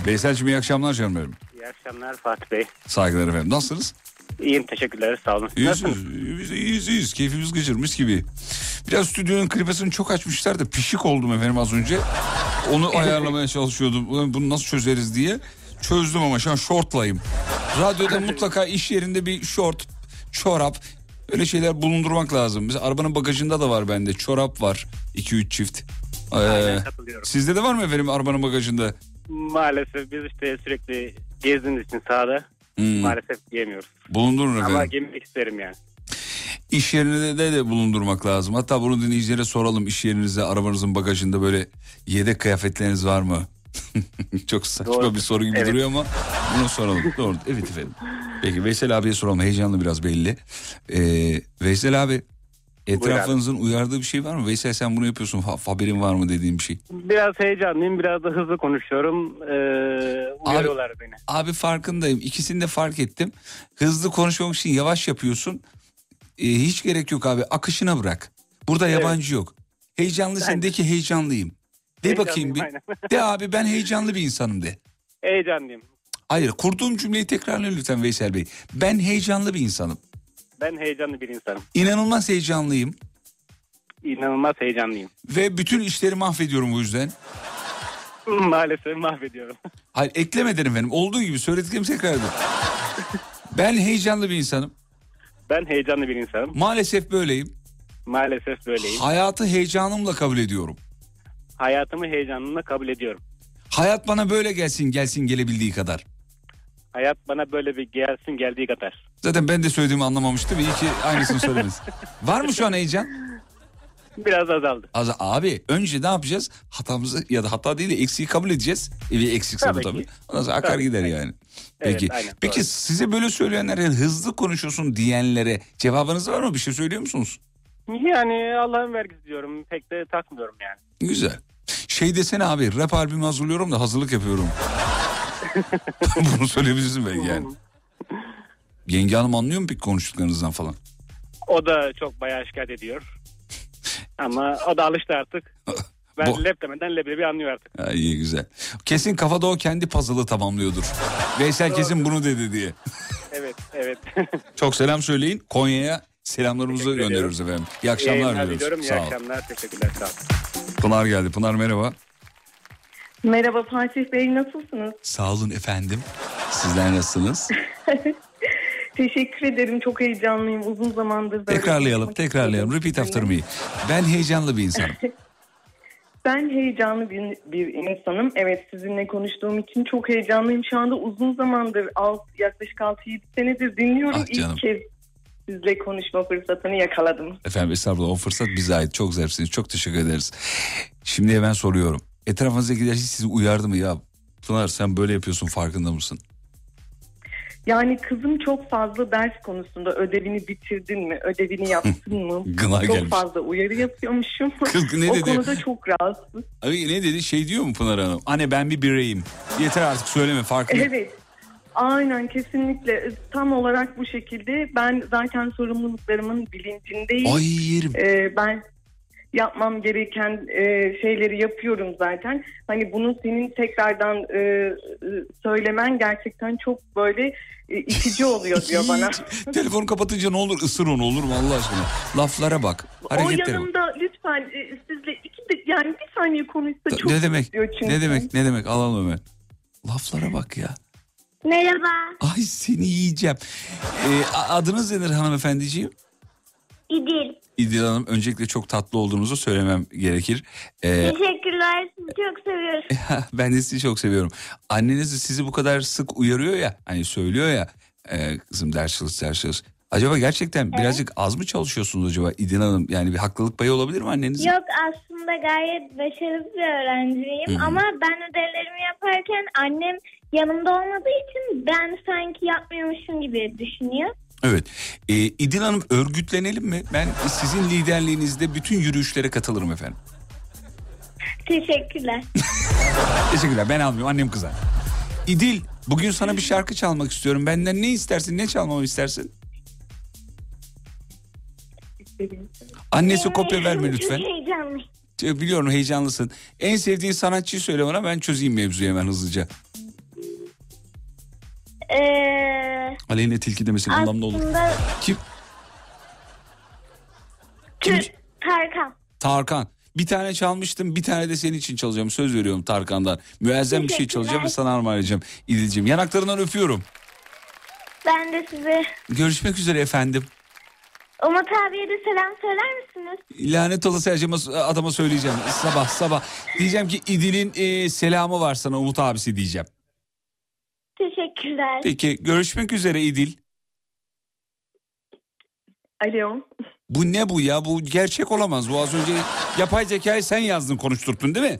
Veysel'cim iyi akşamlar canım benim. İyi akşamlar Fatih Bey. Saygılar efendim. Nasılsınız? İyiyim teşekkürler sağ olun. İyiyiz, Nasılsınız? iyiyiz, iyiyiz. Keyfimiz gıcırmış gibi. Biraz stüdyonun klipesini çok açmışlar da pişik oldum efendim az önce. Onu ayarlamaya çalışıyordum. Ulan Bunu nasıl çözeriz diye. Çözdüm ama şu an şortlayım. Radyoda mutlaka iş yerinde bir şort, çorap öyle şeyler bulundurmak lazım. Mesela arabanın bagajında da var bende. Çorap var. 2-3 çift. Ee, Aynen katılıyorum. sizde de var mı efendim arabanın bagajında? Maalesef biz işte sürekli gezdiğimiz için sahada Hmm, maalesef giyemiyoruz. bulundurun efendim. Ama giymek isterim yani. İş yerinde de, de bulundurmak lazım. Hatta bunu dinleyicilere soralım. İş yerinizde arabanızın bagajında böyle yedek kıyafetleriniz var mı? Çok saçma Doğru. bir soru gibi Evet. duruyor ama bunu soralım. Doğru. Evet efendim. Peki Veysel abiye soralım. Heyecanlı biraz belli. Ee, Veysel abi etrafınızın uyardığı bir şey var mı? Veysel sen bunu yapıyorsun. Ha- haberin var mı dediğim bir şey? Biraz heyecanlıyım biraz da hızlı konuşuyorum. Ee, uyarıyorlar beni. Abi farkındayım. İkisini de fark ettim. Hızlı konuşmamak için yavaş yapıyorsun. Ee, hiç gerek yok abi. Akışına bırak. Burada yabancı yok. Heyecanlısın Ben- de ki heyecanlıyım. De bakayım bir. Aynen. De abi ben heyecanlı bir insanım de. Heyecanlıyım. Hayır kurduğum cümleyi tekrarla lütfen Veysel Bey. Ben heyecanlı bir insanım. Ben heyecanlı bir insanım. İnanılmaz heyecanlıyım. İnanılmaz heyecanlıyım. Ve bütün işleri mahvediyorum bu yüzden. Maalesef mahvediyorum. Hayır ekleme derim efendim. Olduğu gibi söylediklerimi tekrar edin. Ben heyecanlı bir insanım. Ben heyecanlı bir insanım. Maalesef böyleyim. Maalesef böyleyim. Hayatı heyecanımla kabul ediyorum. Hayatımı heyecanımla kabul ediyorum. Hayat bana böyle gelsin gelsin gelebildiği kadar. Hayat bana böyle bir gelsin geldiği kadar. Zaten ben de söylediğimi anlamamıştım. İyi ki aynısını söylemez. Var mı şu an heyecan? Biraz azaldı. Az, abi önce ne yapacağız? Hatamızı ya da hata değil de eksiği kabul edeceğiz. E, bir eksikse bu Tabii tabii. ki. Ondan sonra akar Tabii, gider tabii. yani. Evet, Peki. aynen, Peki doğru. size böyle söyleyenlere hızlı konuşuyorsun diyenlere cevabınız var mı? Bir şey söylüyor musunuz? Yani Allah'ın vergisi diyorum. Pek de takmıyorum yani. Güzel. Şey desene abi rap albümü hazırlıyorum da hazırlık yapıyorum. Bunu söyleyebilirsin belki yani. Yenge hanım anlıyor mu peki konuştuklarınızdan falan? O da çok bayağı şikayet ediyor. Ama o da alıştı artık. Ben Bu- lep demeden leblebi anlıyor artık. Ha, iyi güzel. Kesin kafada o kendi puzzle'ı tamamlıyordur. Veysel kesin bunu dedi diye. Evet, evet. Çok selam söyleyin. Konya'ya selamlarımızı Teşekkür gönderiyoruz efendim. İyi akşamlar diliyoruz. İyi Sağ akşamlar. Teşekkürler. Sağ olun. Pınar geldi. Pınar merhaba. Merhaba Fatih Bey nasılsınız? Sağ olun efendim. Sizler nasılsınız? Teşekkür ederim çok heyecanlıyım uzun zamandır. böyle tekrarlayalım, tekrarlayalım. istedim Repeat after me. Ben heyecanlı bir insanım. Ben heyecanlı bir, bir insanım. Evet sizinle konuştuğum için çok heyecanlıyım. Şu anda uzun zamandır alt, yaklaşık 6-7 senedir dinliyorum. Ah canım. İlk kez sizle konuşma fırsatını yakaladım. Efendim estağfurullah o fırsat bize ait. Çok zarifsiniz. Çok teşekkür ederiz. Şimdi ben soruyorum. Etrafınızdakiler hiç sizi uyardı mı ya? Pınar sen böyle yapıyorsun farkında mısın? Yani kızım çok fazla ders konusunda ödevini bitirdin mi, ödevini yaptın mı? Gına çok gelmiş. fazla uyarı yapıyormuşum. Kız ne o dedi? konuda çok rahatsız. Abi ne dedi? Şey diyor mu Pınar Hanım? Anne ben bir bireyim. Yeter artık söyleme farkında. Evet. Aynen kesinlikle tam olarak bu şekilde ben zaten sorumluluklarımın bilincindeyim. Ay yerim. Ee, ben yapmam gereken e, şeyleri yapıyorum zaten. Hani bunu senin tekrardan e, söylemen gerçekten çok böyle e, itici oluyor diyor bana. Telefonu kapatınca ne olur ısır onu olur mu Allah aşkına? Laflara bak. o Hareketlere bak. yanımda lütfen e, sizle iki de, yani bir saniye konuşsa çok Ne demek? istiyor çünkü. Ne demek? Ne demek? Alalım hemen. Laflara bak ya. Merhaba. Ay seni yiyeceğim. Ee, a- adınız nedir hanımefendiciğim? İdil. İdil Hanım öncelikle çok tatlı olduğunuzu söylemem gerekir. Ee, Teşekkürler. Sizi çok seviyorum. ben de sizi çok seviyorum. Anneniz sizi bu kadar sık uyarıyor ya hani söylüyor ya e, kızım ders çalış ders çalış. Acaba gerçekten birazcık az mı çalışıyorsunuz acaba İdil Hanım? Yani bir haklılık payı olabilir mi annenizin? Yok aslında gayet başarılı bir öğrenciyim Hı hı. ama ben ödevlerimi yaparken annem yanımda olmadığı için ben sanki yapmıyormuşum gibi düşünüyor. Evet. Ee, İdil Hanım örgütlenelim mi? Ben sizin liderliğinizde bütün yürüyüşlere katılırım efendim. Teşekkürler. Teşekkürler ben almıyorum annem kızar. İdil bugün sana bir şarkı çalmak istiyorum. Benden ne istersin ne çalmamı istersin? Annesi kopya verme lütfen. Çok heyecanlıyım. Ee, Biliyorum heyecanlısın. En sevdiğin sanatçıyı söyle bana ben çözeyim mevzuyu hemen hızlıca. Ee, Aleyhine tilki demesin anlamda olur. aslında Kim? Kim? Tarkan. Tarkan. Bir tane çalmıştım bir tane de senin için çalacağım. Söz veriyorum Tarkan'dan. Müezzem bir şey çalacağım ve sana armağan edeceğim. İdil'ciğim yanaklarından öpüyorum. Ben de size Görüşmek üzere efendim. Umut abiye de selam söyler misiniz? Lanet olası acıma adama söyleyeceğim. Sabah sabah. Diyeceğim ki İdil'in e, selamı var sana Umut abisi diyeceğim. Teşekkürler. Peki görüşmek üzere İdil. Alo. Bu ne bu ya? Bu gerçek olamaz. Bu az önce yapay zekayı sen yazdın konuşturttun değil mi?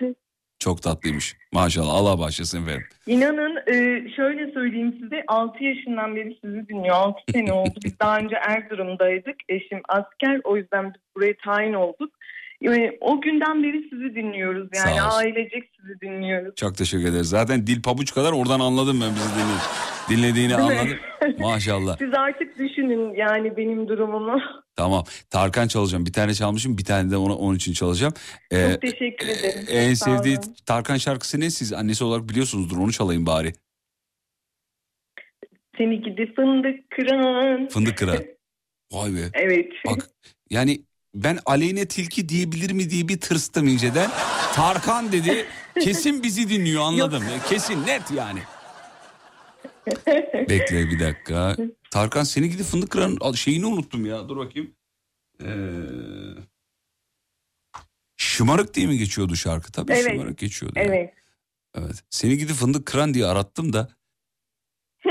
Çok tatlıymış. Maşallah Allah başlasın efendim. İnanın e, şöyle söyleyeyim size 6 yaşından beri sizi dinliyor. 6 sene oldu. Biz daha önce Erzurum'daydık. Eşim asker o yüzden biz buraya tayin olduk. E, o günden beri sizi dinliyoruz. Yani ailecek sizi dinliyoruz. Çok teşekkür ederiz. Zaten dil pabuç kadar oradan anladım ben bizi dinledi. dinlediğini anladım. Maşallah. Siz artık düşünün yani benim durumumu. Tamam. Tarkan çalacağım. Bir tane çalmışım. Bir tane de ona onun için çalacağım. Ee, Çok teşekkür ederim. en sevdiği. Tarkan şarkısı ne? Siz annesi olarak biliyorsunuzdur. Onu çalayım bari. Seni gidi fındık kıran. Fındık kıran. Vay be. Evet. Bak yani ben aleyhine tilki diyebilir mi diye bir tırstım inceden. Tarkan dedi. Kesin bizi dinliyor anladım. Kesin net yani. Bekle bir dakika. Tarkan seni gidi fındık kıran şeyini unuttum ya. Dur bakayım. Ee, şımarık diye mi geçiyordu şarkı? Tabii Evet. şımarık geçiyordu. Evet. Evet. Seni gidip fındık kıran diye arattım da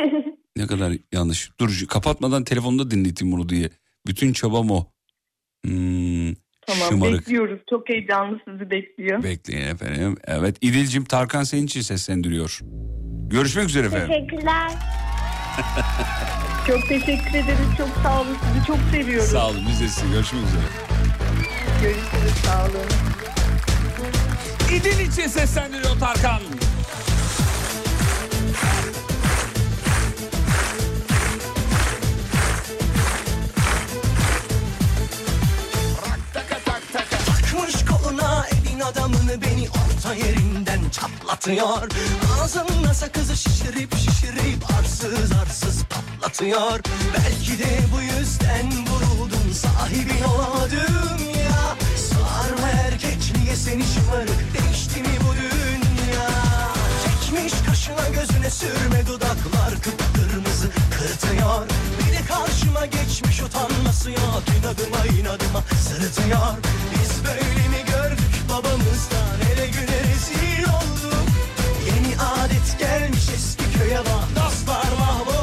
ne kadar yanlış. Dur kapatmadan telefonda dinleteyim bunu diye. Bütün çabam o. Hmm, Tamam şımarık. bekliyoruz. Çok heyecanlı sizi bekliyor. Bekleyin efendim. Evet İdil'cim Tarkan senin için seslendiriyor. Görüşmek üzere efendim. Teşekkürler. Çok teşekkür ederiz. Çok sağ olun. Sizi çok seviyoruz. Sağ olun biz de size görüşmek üzere. Görüşürüz. Sağ olun. İdil için seslendiriyor Tarkan. Adamını beni orta yerinden çatlatıyor. Ağzımla sakızı şişirip şişirip arsız arsız patlatıyor. Belki de bu yüzden vuruldum sahibin olamadım ya Sarma erkekliğe seni şımarık değişti mi bu dünya? Çekmiş kaşına gözüne sürme dudaklar kıpkırmızı kırtıyor. De karşıma geçmiş utanması yok inadıma inadıma sırıtıyor. Biz böyle mi babamızdan ele güne rezil olduk. Yeni adet gelmiş eski köye bak dostlar mahvoldu İdil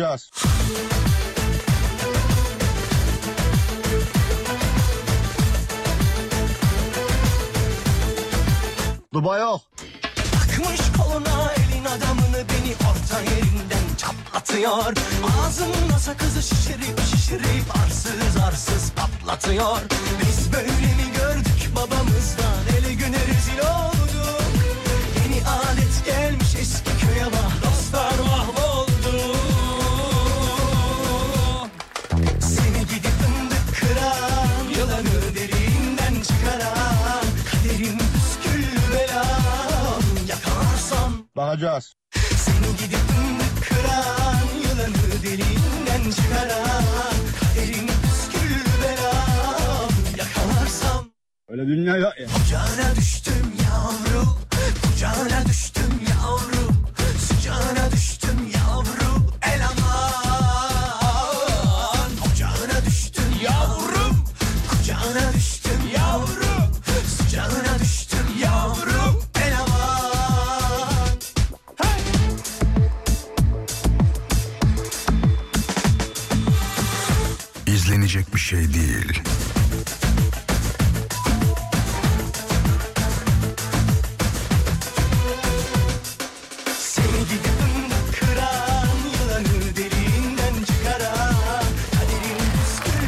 Bakacağız. Dubai yok. Takmış koluna elin adamını beni orta yerinden çatlatıyor Ağzımla sakızı şişirip şişirip arsız arsız patlatıyor Biz böyle mi gördük babamızdan ele güne rezil olduk Bakacağız. Seni gidip kıran Yılanı derinden çıkaran Kaderin püsküllü belam Yakalarsam Öyle dünya yok ya. Kucağına düştüm yavru Kucağına düştüm İzlenecek bir şey değil.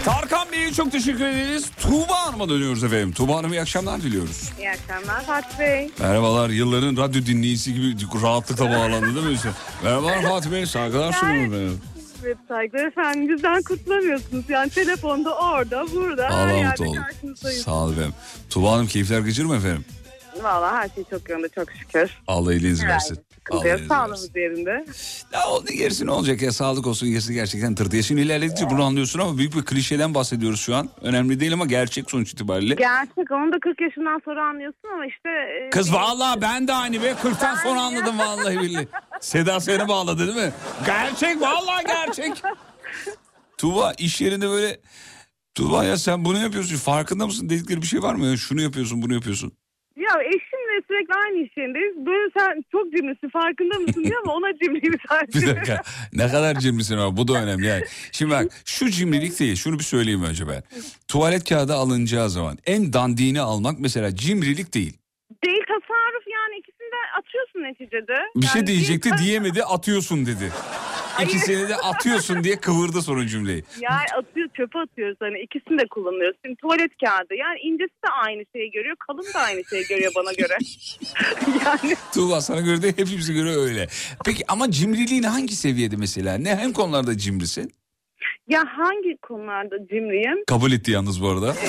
Tarkan Bey'e çok teşekkür ederiz. Tuğba Hanım'a dönüyoruz efendim. Tuğba Hanım iyi akşamlar diliyoruz. İyi akşamlar Fatih Bey. Merhabalar yılların radyo dinleyicisi gibi rahatlıkla bağlandı değil mi? Merhabalar Fatih Bey saygılar sunuyorum efendim. Evet saygılar efendim. Bizden kurtulamıyorsunuz. Yani telefonda orada burada her Allah yerde mutlu olun. karşınızdayız. Sağ olun efendim. Tuğba Hanım keyifler gıcır mı efendim? Valla her şey çok yolunda çok şükür. Allah iyiliğinizi versin. Sıkıntı yok. Sağlığımız yerinde. Ya o gerisi ne olacak ya sağlık olsun gerisi gerçekten tırtı. Yaşın ilerledikçe bunu anlıyorsun ama büyük bir klişeden bahsediyoruz şu an. Önemli değil ama gerçek sonuç itibariyle. Gerçek onu da 40 yaşından sonra anlıyorsun ama işte... e, Kız vallahi ben de aynı be 40'tan sonra anladım vallahi billahi. Seda seni bağladı değil mi? Gerçek vallahi gerçek. Tuğba iş yerinde böyle Tuğba ya sen bunu yapıyorsun farkında mısın dedikleri bir şey var mı? Ya şunu yapıyorsun bunu yapıyorsun. Ya eşimle sürekli aynı iş yerindeyiz. Böyle sen çok cimrisin farkında mısın diyor ama ona cimriyim Bir sadece. dakika ne kadar cimrisin ama bu da önemli yani. Şimdi bak şu cimrilik değil şunu bir söyleyeyim önce ben. Tuvalet kağıdı alınacağı zaman en dandiğini almak mesela cimrilik değil. Değil tasarruf yani ikisini de atıyorsun neticede. Bir şey Yani diyecekti bir- diyemedi atıyorsun dedi. İkisini de atıyorsun diye kıvırdı sonra cümleyi. Yani atıyor çöpe atıyoruz hani ikisini de kullanıyoruz. Şimdi tuvalet kağıdı yani incesi de aynı şeyi görüyor kalın da aynı şeyi görüyor bana göre. yani Tuğba sana göre de hepimize göre öyle. Peki ama cimriliğin hangi seviyede mesela? Ne hem konularda cimrisin? ya hangi konularda cimriyim? Kabul etti yalnız bu arada.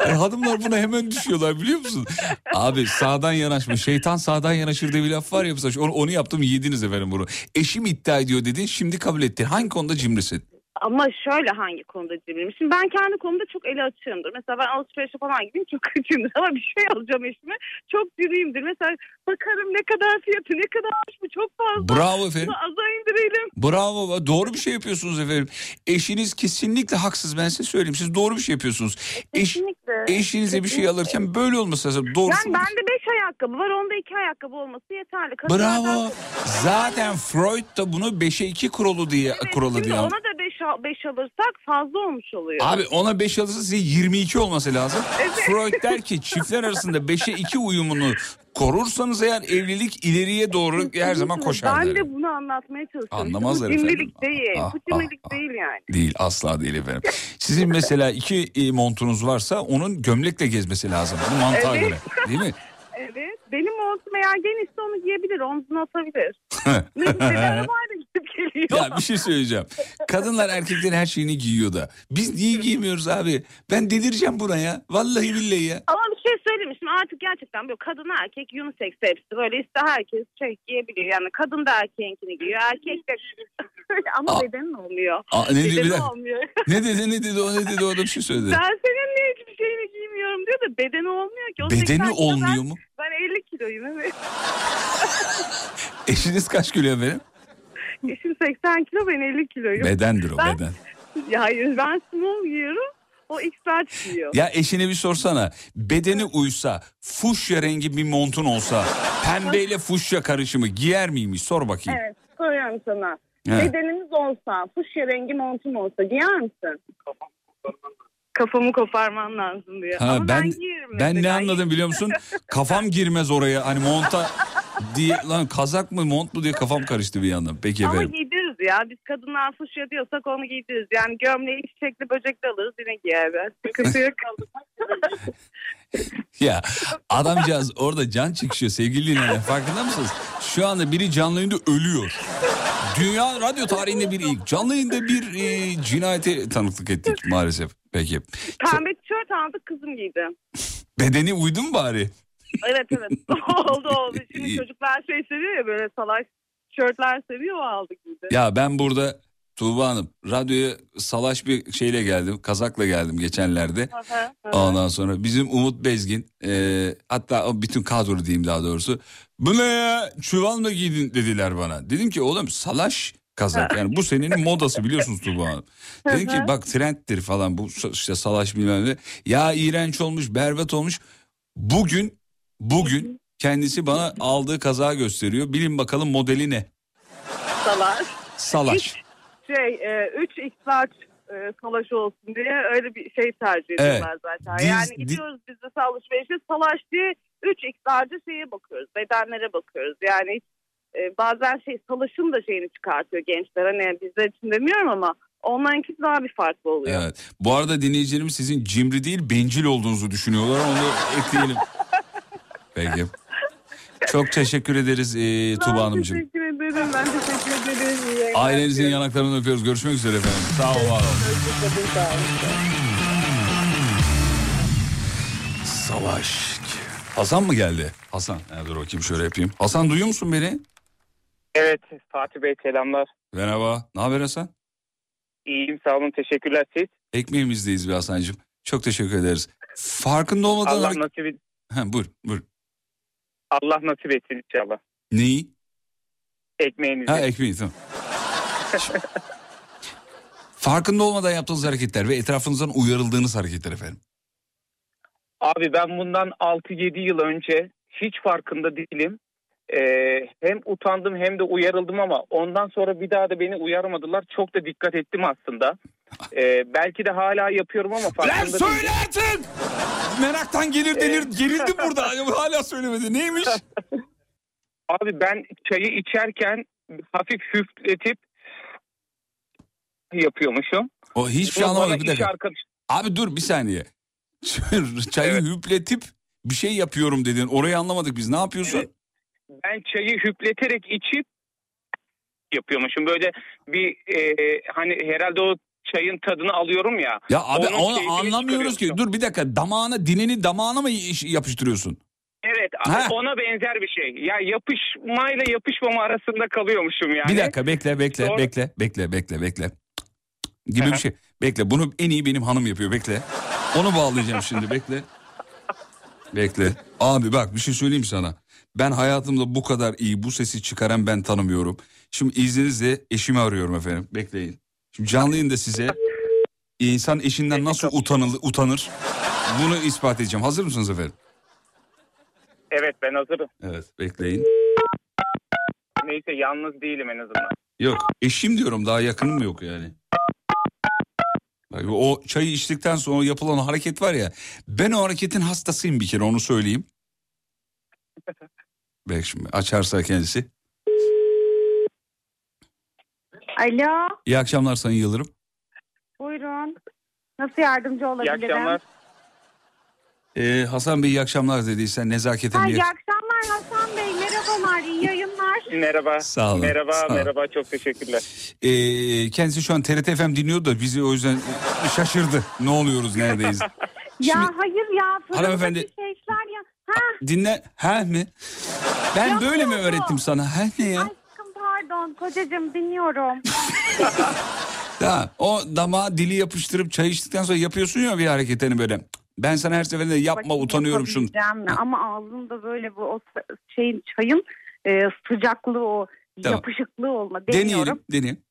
Ya hanımlar buna hemen düşüyorlar biliyor musun? Abi sağdan yanaşma. Şeytan sağdan yanaşır diye bir laf var ya. Onu, onu yaptım yediniz efendim bunu. Eşim iddia ediyor dedin şimdi kabul etti. Hangi konuda cimrisin? Ama şöyle hangi konuda cimriyim? Şimdi ben kendi konumda çok eli açığımdır. Mesela ben alışverişe falan gideyim çok açığımdır. Ama bir şey alacağım eşime çok cimriyimdir. Mesela bakarım ne kadar fiyatı ne kadarmış bu çok fazla. Bravo efendim. Bunu aza indirelim. Bravo doğru bir şey yapıyorsunuz efendim. Eşiniz kesinlikle haksız ben size söyleyeyim. Siz doğru bir şey yapıyorsunuz. Eş, Kesinlikle. eşinize bir şey alırken böyle olması lazım. Doğrusu Yani bende beş ayakkabı var onda iki ayakkabı olması yeterli. Kadınlardan- Bravo. Zaten Freud da bunu 5'e 2 kuralı diye kuralı Şimdi diye. ona da beş, al- beş alırsak fazla olmuş oluyor. Abi ona 5 alırsa size 22 olması lazım. Freud der ki çiftler arasında 5'e 2 uyumunu korursanız eğer evlilik ileriye doğru her zaman koşar Ben de bunu anlatmaya çalışıyorum. Anlamazlar Bu efendim. cimrilik değil. Ah, Bu ah, cimrilik değil yani. Değil asla değil efendim. Sizin mesela iki e, montunuz varsa onun gömlekle gezmesi lazım. Bu mantığa Evet. göre değil mi? Montum eğer genişse onu giyebilir. Omzuna atabilir. Ne güzel arabayla gidip geliyor. ya bir şey söyleyeceğim. Kadınlar erkeklerin her şeyini giyiyor da. Biz niye giymiyoruz abi? Ben delireceğim buna ya. Vallahi billahi ya. Ama bir şey söyleyeyim? Şimdi artık gerçekten böyle kadın erkek unisex hepsi böyle iste herkes şey giyebiliyor. Yani kadın da erkeğinkini giyiyor. Erkek de ama bedenin olmuyor. Aa, ne Bedeni olmuyor. Ne dedi ne dedi o ne dedi o da bir şey söyledi. Ben seninle hiçbir şeyini giymiyorum diyor da bedeni olmuyor ki. O Bedeni 80 kilo, olmuyor ben, mu? Ben 50 kiloyum evet. Eşiniz kaç kilo efendim? Eşim 80 kilo ben 50 kiloyum. Bedendir o Ben- beden. Ya hayır ben small giyiyorum. O large giyiyor. Ya eşine bir sorsana. Bedeni uysa, fuşya rengi bir montun olsa, pembeyle fuşya karışımı giyer miymiş? Sor bakayım. Evet soruyorum sana. He. Bedenimiz olsa, fuşya rengi montum olsa giyer misin? Kafamı koparman lazım diyor. Ha, Ama ben, ben ben ne anladım biliyor musun? Kafam girmez oraya. Hani monta diye lan kazak mı mont mu diye kafam karıştı bir yandan. Peki Ama efendim. giydiririz ya. Biz kadınlar fuşya diyorsak onu giydiririz. Yani gömleği çiçekli böcekli alırız yine giyerler. Sıkıntı yok. Ya adamcağız orada can çıkışıyor sevgili dinleyenler farkında mısınız? Şu anda biri canlı yayında ölüyor. Dünya radyo tarihinde bir ilk. Canlı yayında bir e, cinayete tanıklık ettik maalesef. Peki. Pembe tişört aldık kızım giydi. Bedeni uydu mu bari? Evet evet oldu oldu. Şimdi çocuklar şey seviyor ya böyle salaş tişörtler seviyor o aldı giydi. Ya ben burada Tuğba Hanım radyoya salaş bir şeyle geldim. Kazakla geldim geçenlerde. Hı. Ondan sonra bizim Umut Bezgin e, hatta bütün kadro diyeyim daha doğrusu. Bu ne ya çuval mı giydin dediler bana. Dedim ki oğlum salaş kazak yani bu senenin modası biliyorsunuz Tuğba Hanım. Dedim ki bak trendtir falan bu işte salaş bilmem ne. Ya iğrenç olmuş berbat olmuş. Bugün bugün kendisi bana aldığı kazağı gösteriyor. Bilin bakalım modeli ne? Salaş. Salaş. Şey 3x large e, salaş olsun diye öyle bir şey tercih ediyorlar zaten. Diz- yani di- gidiyoruz biz de alışverişe salaş diye 3x large şeye bakıyoruz. Bedenlere bakıyoruz. Yani e, bazen şey salaşın da şeyini çıkartıyor gençler. Hani bizler için demiyorum ama onlarınki daha bir farklı oluyor. Evet. Bu arada dinleyicilerimiz sizin cimri değil bencil olduğunuzu düşünüyorlar. Onu ekleyelim. Peki. Çok teşekkür ederiz e, Tuğba Ben Hanımcığım. teşekkür ederim. Ben teşekkür ederim. Ailenizin yanaklarını öpüyoruz. Görüşmek üzere efendim. Sağ olun. var. Savaş. Hasan mı geldi? Hasan. Ha, dur bakayım şöyle yapayım. Hasan duyuyor musun beni? Evet Fatih Bey selamlar. Merhaba. Ne haber Hasan? İyiyim sağ olun teşekkürler siz. Ekmeğimizdeyiz bir Hasan'cığım. Çok teşekkür ederiz. Farkında olmadan... Allah nasip, et- Ha, buyur, buyur. Allah nasip etsin inşallah. Neyi? Ekmeğinizi. Ha ekmeği tamam. Farkında olmadan yaptığınız hareketler ve etrafınızdan uyarıldığınız hareketler efendim. Abi ben bundan 6-7 yıl önce hiç farkında değilim. Ee, hem utandım hem de uyarıldım ama ondan sonra bir daha da beni uyarmadılar. Çok da dikkat ettim aslında. Ee, belki de hala yapıyorum ama Lan farkında söyle değilim. artık! Meraktan gelir delir, gerildim burada. Hala söylemedi. Neymiş? Abi ben çayı içerken hafif hüfletip yapıyormuşum. O hiçbir şey anlamadım bir dakika. arkadaş- Abi dur bir saniye. Çayı hüpletip bir şey yapıyorum dedin. Orayı anlamadık biz. Ne yapıyorsun? Ben çayı hüpleterek içip yapıyormuşum. Böyle bir e, hani herhalde o çayın tadını alıyorum ya. Ya abi onu anlamıyoruz ki. Dur bir dakika. Damağına, dilini damağına mı yapıştırıyorsun? Evet Ha. ona benzer bir şey. Ya yapışmayla yapışmama arasında kalıyormuşum yani. Bir dakika bekle bekle Sonra- bekle bekle bekle bekle. Gibi bir şey. Bekle bunu en iyi benim hanım yapıyor bekle. Onu bağlayacağım şimdi bekle. Bekle. Abi bak bir şey söyleyeyim sana. Ben hayatımda bu kadar iyi bu sesi çıkaran ben tanımıyorum. Şimdi izninizle eşimi arıyorum efendim. Bekleyin. Şimdi canlı yayında size insan eşinden nasıl utanır, utanır bunu ispat edeceğim. Hazır mısınız efendim? Evet ben hazırım. Evet bekleyin. Neyse yalnız değilim en azından. Yok eşim diyorum daha yakınım yok yani. Bak, o çayı içtikten sonra yapılan hareket var ya ben o hareketin hastasıyım bir kere onu söyleyeyim. Bak şimdi açarsa kendisi. Alo, İyi akşamlar Sayın Yıldırım. buyurun. Nasıl yardımcı olabilirim? Ee, Hasan Bey iyi akşamlar dediysen nezaketen Ha, bir iyi akşamlar Hasan Bey. Merhabalar, iyi yayınlar. Merhaba. Sağ olun, Merhaba, sağ olun. merhaba. Çok teşekkürler. Ee, kendisi şu an TRT FM dinliyor da bizi o yüzden şaşırdı. Ne oluyoruz neredeyiz? Ya hayır ya. fırındaki Hanımefendi- Şeyler Dinle. Ha mi? Ben Yok, böyle mi öğrettim sana? Ha ne ya? aşkım pardon kocacığım dinliyorum. Ha, o dama dili yapıştırıp çay içtikten sonra yapıyorsun ya bir hareketini böyle. Ben sana her seferinde yapma Bakayım utanıyorum şunu. Ama ağzımda böyle bu o şeyin çayın e, sıcaklığı o Tamam. yapışıklığı olma. Deniyorum. Deneyelim, deneyelim.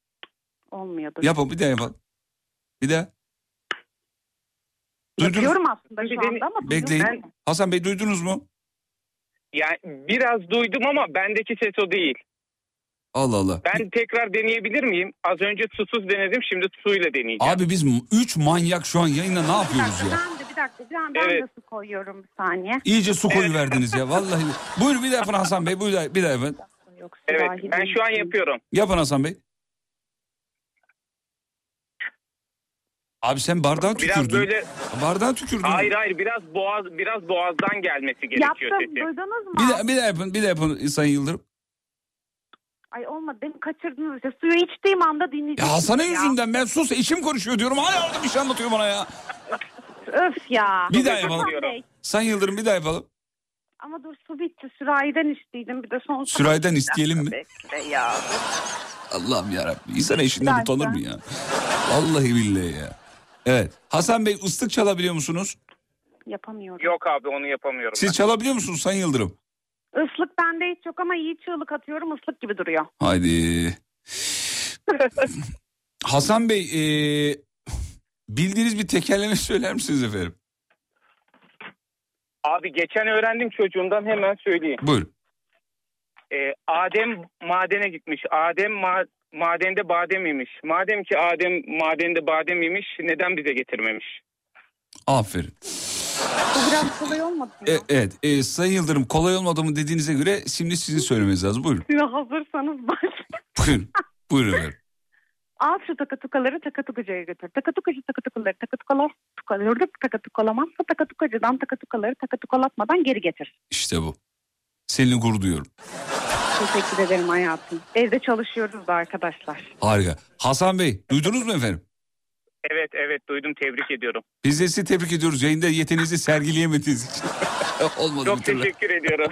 Olmuyordur. Yapalım, bir daha yapalım. Bir daha. Duydunuz. Yapıyorum aslında şu anda ama Bekleyin. duydum. Hasan Bey duydunuz mu? Yani biraz duydum ama bendeki ses o değil. Allah Allah. Ben tekrar deneyebilir miyim? Az önce susuz denedim şimdi suyla deneyeceğim. Abi biz m- üç manyak şu an yayında ne yapıyoruz ya? Ben de bir dakika ben, ben Evet. de su koyuyorum bir saniye. İyice su koyu verdiniz ya vallahi. Buyurun bir daha yapın Hasan Bey. Bir daha, bir daha yapın. Evet ben şu an yapıyorum. Yapın Hasan Bey. Abi sen bardağa Biraz tükürdün. böyle Bardağa tükürdün. hayır hayır biraz boğaz biraz boğazdan gelmesi gerekiyor Yaptım sesi. duydunuz mu? Bir daha, bir daha yapın, bir daha yapın Sayın Yıldırım. Ay olmadı beni kaçırdınız işte suyu içtiğim anda dinleyeceğim. Ya Hasan'ın yüzünden ben sus eşim konuşuyor diyorum. Hala orada bir şey anlatıyor bana ya. Öf ya. Bir daha yapalım. Sayın Yıldırım bir daha yapalım. Ama dur su bitti sürahiden içtiydim bir de son Sürayden isteyelim mi? Bekle ya. Allah'ım yarabbim. İnsan eşinden utanır mı ya? Vallahi billahi ya. Evet. Hasan Bey ıslık çalabiliyor musunuz? Yapamıyorum. Yok abi onu yapamıyorum. Siz çalabiliyor musunuz Sayın Yıldırım? Islık bende hiç yok ama iyi çığlık atıyorum ıslık gibi duruyor. Haydi. Hasan Bey e, bildiğiniz bir tekerleme söyler misiniz efendim? Abi geçen öğrendim çocuğumdan hemen söyleyeyim. Buyurun. Ee, Adem madene gitmiş. Adem ma- madende badem yemiş. Madem ki Adem madende badem yemiş neden bize getirmemiş? Aferin. Bu biraz kolay olmadı mı? E, evet e, Sayın Yıldırım kolay olmadı mı dediğinize göre şimdi sizin söylemeniz lazım. Buyurun. Size hazırsanız başlayın. Buyurun. Buyurun efendim. Al şu takatukaları takatukacıya götür. Takatukacı takatukaları takatukalar tukaları takatukalamazsa takatukacıdan takatukaları takatukalatmadan geri getir. İşte bu. Seninle gurur duyuyorum. Teşekkür ederim hayatım. Evde çalışıyoruz da arkadaşlar. Harika. Hasan Bey duydunuz mu efendim? Evet evet duydum tebrik ediyorum. Biz de sizi tebrik ediyoruz. Yayında yeteneğinizi sergileyemediğiniz için. Olmadı Çok bir türlü. teşekkür ediyorum.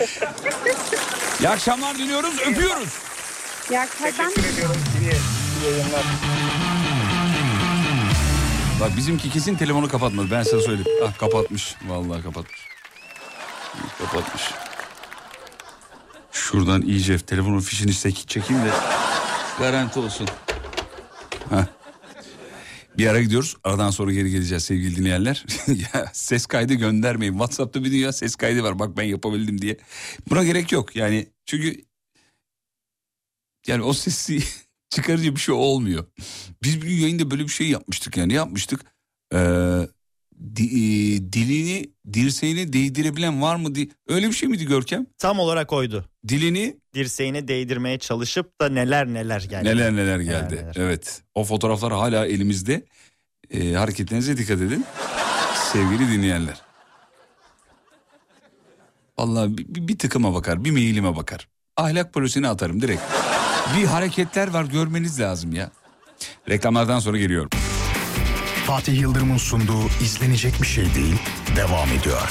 İyi akşamlar diliyoruz. Öpüyoruz. Ya ben teşekkür ediyorum. İyi, iyi yayınlar. Bak bizimki kesin telefonu kapatmadı. Ben sana söyleyeyim. Ah kapatmış. Vallahi kapatmış. Kapatmış. Şuradan iyice telefonun fişini çek- çekeyim de garanti olsun. Heh. Bir ara gidiyoruz. Aradan sonra geri geleceğiz sevgili dinleyenler. ya ses kaydı göndermeyin. WhatsApp'ta bir dünya ses kaydı var. Bak ben yapabildim diye. Buna gerek yok. Yani çünkü yani o sesi çıkarınca bir şey olmuyor. Biz bir yayında böyle bir şey yapmıştık yani. Yapmıştık? Ee, Di- e, dilini dirseğini değdirebilen var mı? Di- Öyle bir şey miydi Görkem? Tam olarak oydu. Dilini Dirseğine değdirmeye çalışıp da neler neler geldi. neler neler geldi. neler. Evet o fotoğraflar hala elimizde. E, hareketlerinize dikkat edin. Sevgili dinleyenler. Vallahi bir, bir, bir tıkıma bakar bir mailime bakar. Ahlak polisini atarım direkt. Bir hareketler var görmeniz lazım ya. Reklamlardan sonra geliyorum. Fatih Yıldırım'ın sunduğu izlenecek bir şey değil devam ediyor.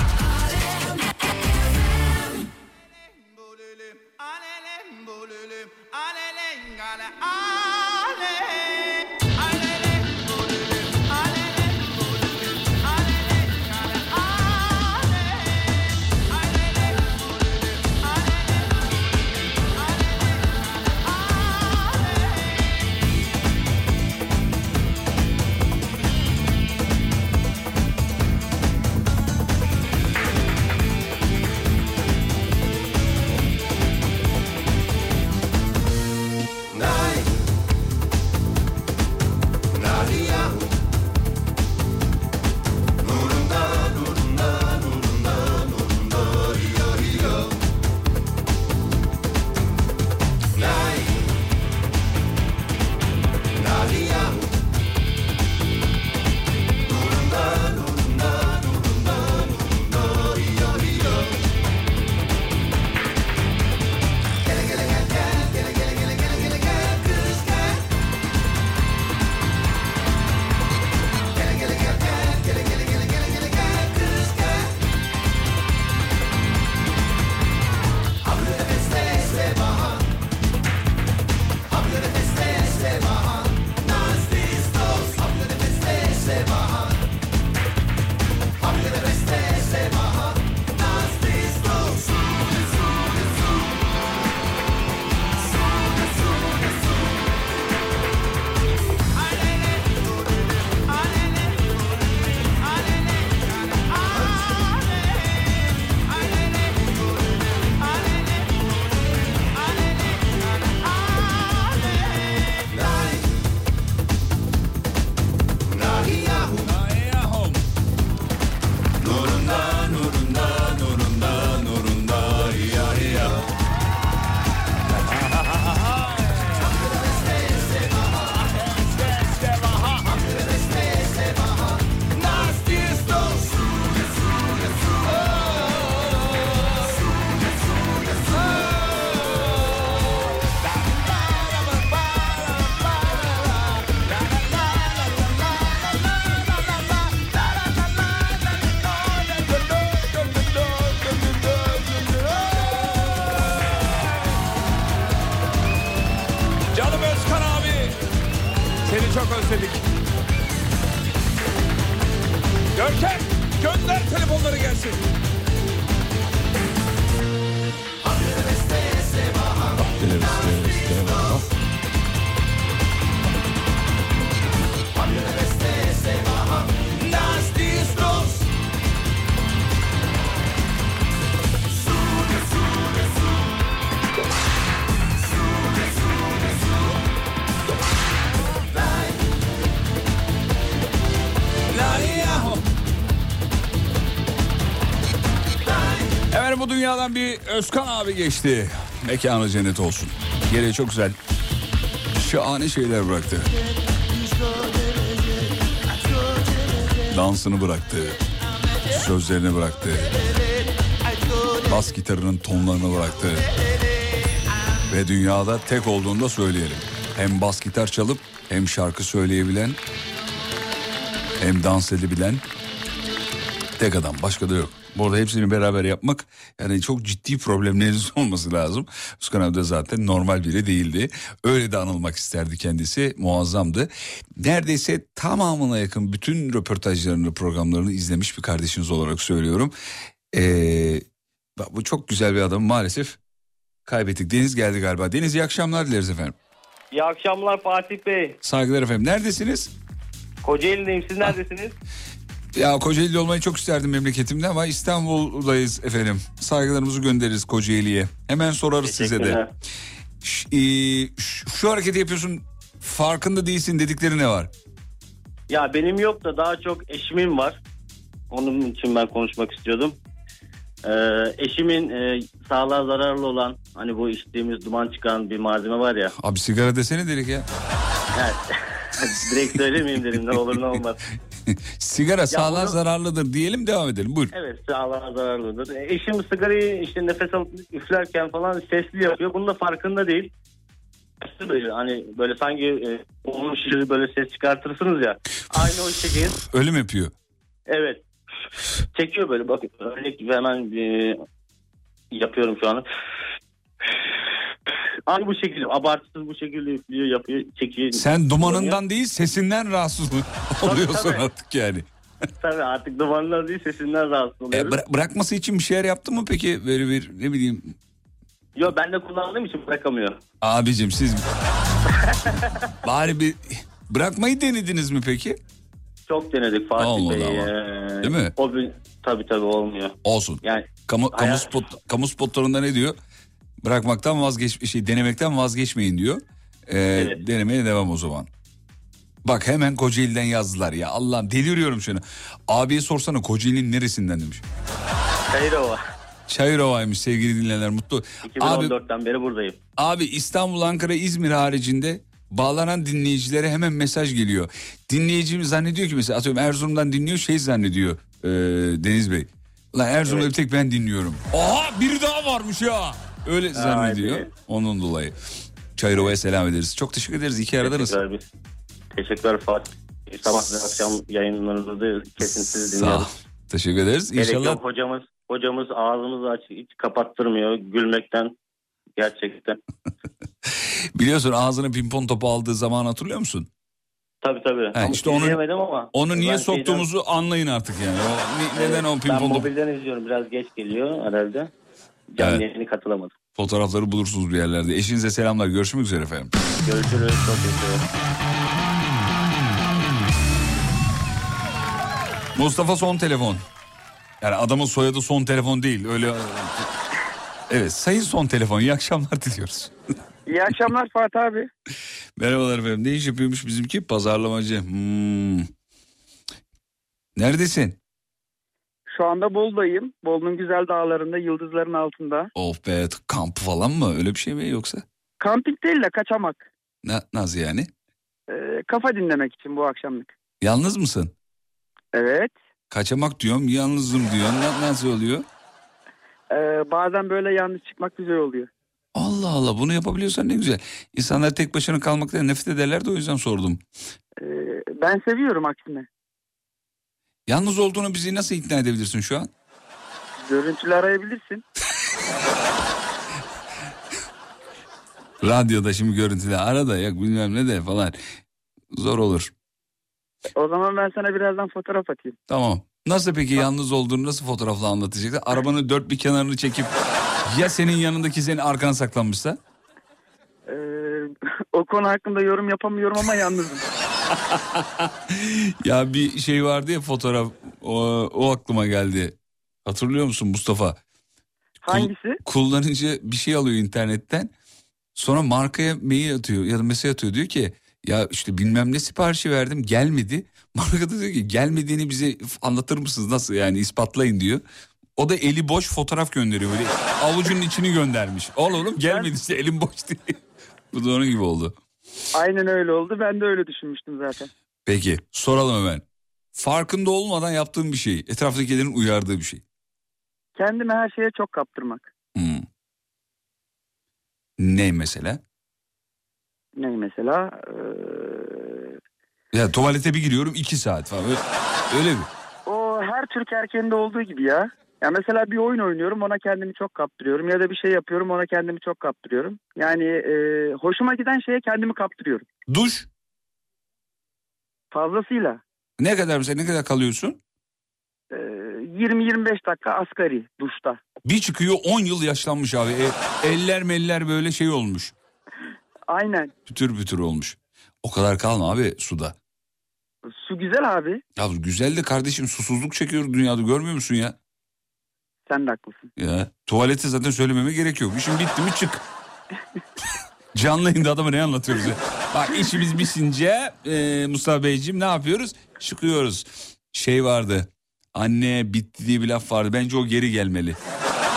Dünyadan bir Özkan abi geçti. Mekanı cennet olsun. Geriye çok güzel. Şahane şeyler bıraktı. Dansını bıraktı. Sözlerini bıraktı. Bas gitarının tonlarını bıraktı. Ve dünyada tek olduğunu da söyleyelim. Hem bas gitar çalıp hem şarkı söyleyebilen hem dans edebilen tek adam başka da yok. Bu arada hepsini beraber yapmak yani çok ciddi problemleriniz olması lazım. Özkan abi de zaten normal biri değildi. Öyle de anılmak isterdi kendisi muazzamdı. Neredeyse tamamına yakın bütün röportajlarını programlarını izlemiş bir kardeşiniz olarak söylüyorum. Ee, bu çok güzel bir adam maalesef kaybettik. Deniz geldi galiba. Deniz iyi akşamlar dileriz efendim. İyi akşamlar Fatih Bey. Saygılar efendim. Neredesiniz? Kocaeli'deyim. Siz neredesiniz? Ya Kocaeli'de olmayı çok isterdim memleketimde ama İstanbul'dayız efendim. Saygılarımızı göndeririz Kocaeli'ye. Hemen sorarız size de. Ş- e, ş- şu hareketi yapıyorsun farkında değilsin dedikleri ne var? Ya benim yok da daha çok eşimin var. Onun için ben konuşmak istiyordum. Ee, eşimin e, sağlığa zararlı olan hani bu içtiğimiz duman çıkan bir malzeme var ya. Abi sigara desene direkt ya. Evet. Direkt söylemeyeyim dedim ne olur ne olmaz. Sigara sağlığa bunu- zararlıdır diyelim devam edelim. Buyur. Evet sağlığa zararlıdır. E, Eşim sigarayı işte nefes alıp üflerken falan sesli yapıyor. Bunun da farkında değil. Hani böyle sanki e, onun şişiri böyle ses çıkartırsınız ya. Aynı o şekil. Ölüm yapıyor. Evet. Çekiyor böyle bak örnek hemen e, yapıyorum şu an. Aynı bu şekilde abartısız bu şekilde üflüyor yapıyor çekiyor. Sen dumanından değil sesinden rahatsız oluyorsun tabii. artık yani. Tabii artık dumanlar değil sesinden rahatsız E, oluyoruz. bıra- bırakması için bir şeyler yaptın mı peki? Böyle bir ne bileyim. Yo ben de kullandığım için bırakamıyor. Abicim siz bari bir bırakmayı denediniz mi peki? Çok denedik Fatih Olmadı Bey. ama. Ee, Değil mi? O bir, tabii tabii olmuyor. Olsun. Yani Kamu, kamu, Hayat- spot, kamu spotlarında ne diyor? Bırakmaktan vazgeç şey denemekten vazgeçmeyin diyor. Ee, Denemeye devam o zaman. Bak hemen Kocaeli'den yazdılar ya Allah'ım deliriyorum şunu. Abiye sorsana Kocaeli'nin neresinden demiş. Kayrova. Çayırova'ymış sevgili dinleyenler mutlu. Abi 2014'ten beri buradayım. Abi İstanbul, Ankara, İzmir haricinde bağlanan dinleyicilere hemen mesaj geliyor. Dinleyicimiz zannediyor ki mesela atıyorum Erzurum'dan dinliyor şey zannediyor e, Deniz Bey. Lan Erzurum'da bir tek ben dinliyorum. Aha biri daha varmış ya. Öyle zannediyor. evet. Onun dolayı. Çayırova'ya selam ederiz. Çok teşekkür ederiz. İki aradınız. Teşekkürler, biz. Teşekkürler Fatih. Sabah ve akşam yayınlarınızı da kesintisiz Sağ ol. dinliyoruz. Teşekkür ederiz. Gerek İnşallah yok hocamız. Hocamız ağzımızı aç, hiç kapattırmıyor gülmekten. Gerçekten. biliyorsun ağzına pimpon topu aldığı zaman hatırlıyor musun? Tabii tabii. He, Ama işte onu- ama. Onu niye Ben soktuğumuzu anlayın artık yani. O, neden o Ben pimpon topu mobilden izliyorum. Biraz geç geliyor herhalde. Canlı Evet. katılamadım. fotoğrafları bulursunuz bir yerlerde. Eşinize selamlar. Görüşmek üzere efendim. Görüşürüz. Çok teşekkür Mustafa son telefon. Yani adamın soyadı son telefon değil. Öyle Evet sayın son telefon. İyi akşamlar diliyoruz. İyi akşamlar Fatih abi. Merhabalar efendim. Ne iş yapıyormuş bizimki? Pazarlamacı. Hmm. Neredesin? Şu anda Bolu'dayım. Bolu'nun güzel dağlarında, yıldızların altında. Of be kamp falan mı? Öyle bir şey mi yoksa? Kamping değil de kaçamak. Na, nasıl yani? Ee, kafa dinlemek için bu akşamlık. Yalnız mısın? Evet. Kaçamak diyorum, yalnızım diyor. Na- nasıl oluyor? Ee, bazen böyle yalnız çıkmak güzel oluyor. Allah Allah bunu yapabiliyorsan ne güzel. İnsanlar tek başına kalmaktan nefret ederler de o yüzden sordum. Ee, ben seviyorum aksine. Yalnız olduğunu bizi nasıl ikna edebilirsin şu an? Görüntülü arayabilirsin. Radyoda şimdi görüntüde ara da yok bilmem ne de falan. Zor olur. O zaman ben sana birazdan fotoğraf atayım. Tamam. Nasıl peki yalnız olduğunu nasıl fotoğrafla anlatacaksın? Arabanın dört bir kenarını çekip ya senin yanındaki senin arkana saklanmışsa? Ee, o konu hakkında yorum yapamıyorum ama yalnızım. Ya bir şey vardı ya fotoğraf o, o aklıma geldi. Hatırlıyor musun Mustafa? Hangisi? Kullanıcı bir şey alıyor internetten. Sonra markaya mail atıyor ya da mesaj atıyor diyor ki ya işte bilmem ne siparişi verdim gelmedi. Marka da diyor ki gelmediğini bize anlatır mısınız nasıl yani ispatlayın diyor. O da eli boş fotoğraf gönderiyor böyle avucunun içini göndermiş. Ol oğlum gelmedi işte elim boş diye. Bu da onun gibi oldu. Aynen öyle oldu. Ben de öyle düşünmüştüm zaten. Peki soralım hemen. Farkında olmadan yaptığın bir şey. Etraftakilerin uyardığı bir şey. Kendimi her şeye çok kaptırmak. Hmm. Ne mesela? Ne mesela? Ee, Ya tuvalete bir giriyorum iki saat falan. Öyle, öyle mi? O her Türk erkeğinde olduğu gibi ya. Ya mesela bir oyun oynuyorum ona kendimi çok kaptırıyorum ya da bir şey yapıyorum ona kendimi çok kaptırıyorum. Yani e, hoşuma giden şeye kendimi kaptırıyorum. Duş Fazlasıyla. ne kadar mesela ne kadar kalıyorsun? E, 20-25 dakika asgari duşta. Bir çıkıyor 10 yıl yaşlanmış abi. E, eller meller böyle şey olmuş. Aynen. Pütür pütür olmuş. O kadar kalma abi suda. Su güzel abi. Ya güzel de kardeşim susuzluk çekiyoruz dünyada görmüyor musun ya? Sen de haklısın. Ya tuvalete zaten söylememe gerek yok. İşin bitti mi çık. Canlı yayında adama ne anlatıyoruz ya? Bak işimiz bitince e, Mustafa Beyciğim ne yapıyoruz? Çıkıyoruz. Şey vardı. Anne bitti diye bir laf vardı. Bence o geri gelmeli.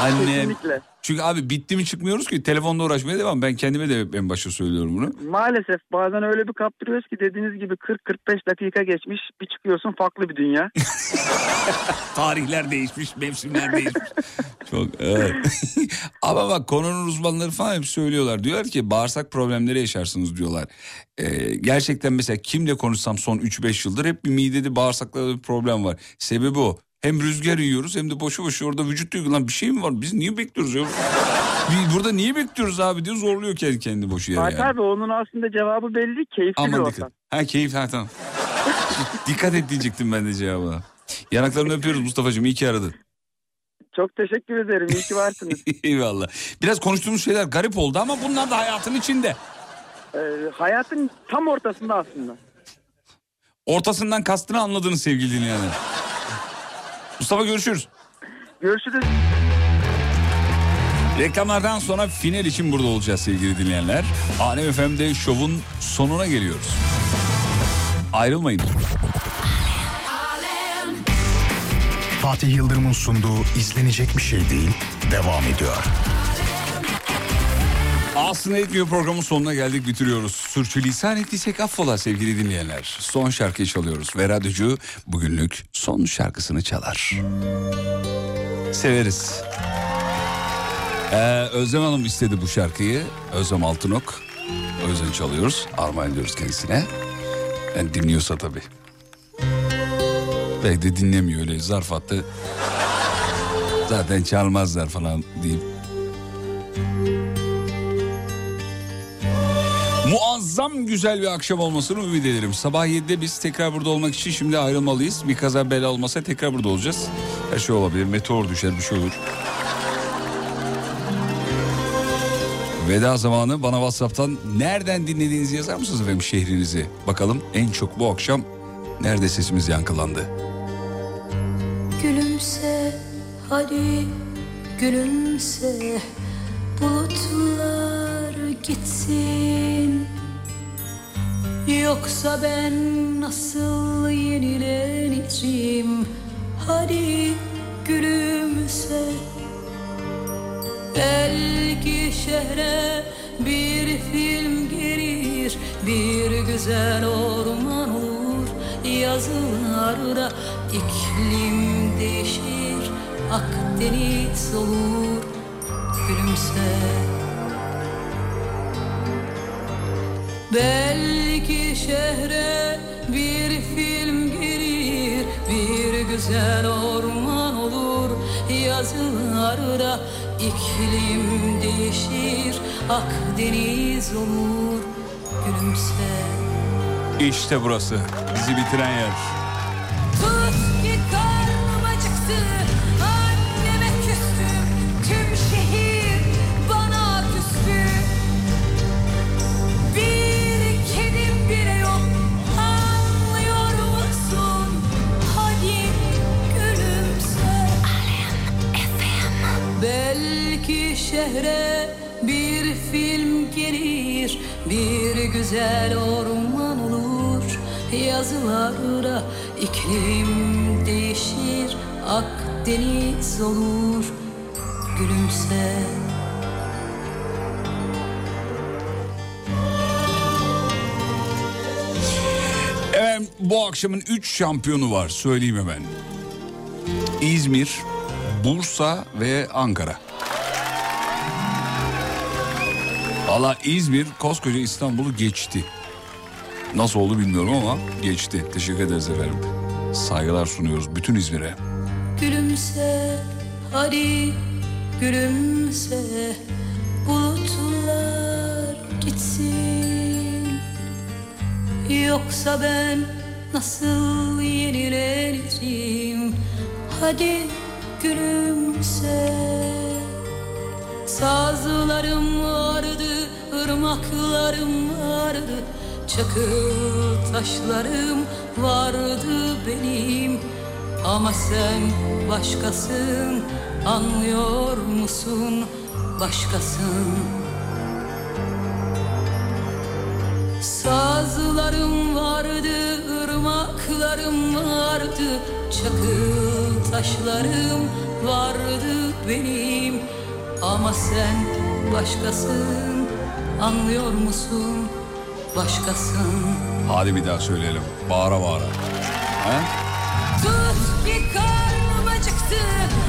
Anne. Kesinlikle. Çünkü abi bitti mi çıkmıyoruz ki telefonla uğraşmaya devam. Ben kendime de en başta söylüyorum bunu. Maalesef bazen öyle bir kaptırıyoruz ki dediğiniz gibi 40-45 dakika geçmiş bir çıkıyorsun farklı bir dünya. Tarihler değişmiş, mevsimler değişmiş. Çok evet. Ama bak konunun uzmanları falan hep söylüyorlar. Diyorlar ki bağırsak problemleri yaşarsınız diyorlar. Ee, gerçekten mesela kimle konuşsam son 3-5 yıldır hep bir midede bağırsaklarda bir problem var. Sebebi o. Hem rüzgar yiyoruz hem de boşu boşu orada vücut diyor lan bir şey mi var? Biz niye bekliyoruz ya? Biz burada niye bekliyoruz abi diyor zorluyor kendi kendi boşu yere Fatih yani. abi onun aslında cevabı belli keyifli bir Aman ortam. dikkat. Ha keyif ha tamam. dikkat et diyecektim ben de cevabına. Yanaklarını öpüyoruz Mustafa'cığım iyi ki aradın. Çok teşekkür ederim iyi ki varsınız. Eyvallah. Biraz konuştuğumuz şeyler garip oldu ama bunlar da hayatın içinde. Ee, hayatın tam ortasında aslında. Ortasından kastını anladınız sevgili dinleyenler. Mustafa görüşürüz. Görüşürüz. Reklamlardan sonra final için burada olacağız sevgili dinleyenler. Alem FM'de şovun sonuna geliyoruz. Ayrılmayın. Fatih Yıldırım'ın sunduğu izlenecek bir şey değil devam ediyor. Aslında etmiyor programın sonuna geldik bitiriyoruz. Sürçülisan ettiysek affola sevgili dinleyenler. Son şarkıyı çalıyoruz ve radyocu bugünlük son şarkısını çalar. Severiz. Ee, Özlem Hanım istedi bu şarkıyı. Özlem Altınok. O yüzden çalıyoruz. Armağan ediyoruz kendisine. Yani dinliyorsa tabii. Belki de dinlemiyor öyle zarf attı. Zaten çalmazlar falan deyip Muazzam güzel bir akşam olmasını ümit ederim. Sabah 7'de biz tekrar burada olmak için şimdi ayrılmalıyız. Bir kaza bela olmasa tekrar burada olacağız. Her şey olabilir. Meteor düşer bir şey olur. Veda zamanı bana Whatsapp'tan nereden dinlediğinizi yazar mısınız efendim şehrinizi? Bakalım en çok bu akşam nerede sesimiz yankılandı? Gülümse hadi gülümse bulutlar gitsin. Yoksa ben nasıl yenileneceğim? Hadi gülümse. Belki şehre bir film gelir Bir güzel orman olur. Yazılarda iklim değişir Akdeniz olur. Gülümse Belki şehre bir film gelir Bir güzel orman olur. Yazılarda iklim değişir Akdeniz olur. Gülümse. İşte burası. Bizi bitiren yer. Şehre bir film gelir Bir güzel orman olur Yazılarda iklim değişir Akdeniz olur Gülümse Evet bu akşamın 3 şampiyonu var söyleyeyim hemen. İzmir, Bursa ve Ankara. Valla İzmir koskoca İstanbul'u geçti. Nasıl oldu bilmiyorum ama geçti. Teşekkür ederiz efendim. Saygılar sunuyoruz bütün İzmir'e. Gülümse hadi gülümse Bulutlar gitsin Yoksa ben nasıl yenileneceğim Hadi gülümse Sazlarım vardı, ırmaklarım vardı Çakıl taşlarım vardı benim. Ama sen başkasın, anlıyor musun? Başkasın. Sazlarım vardı, ırmaklarım vardı Çakıl saçlarım vardı benim. Ama sen başkasın anlıyor musun başkasın Hadi bir daha söyleyelim. Bağıra bağıra. He? Tut ki karnım acıktı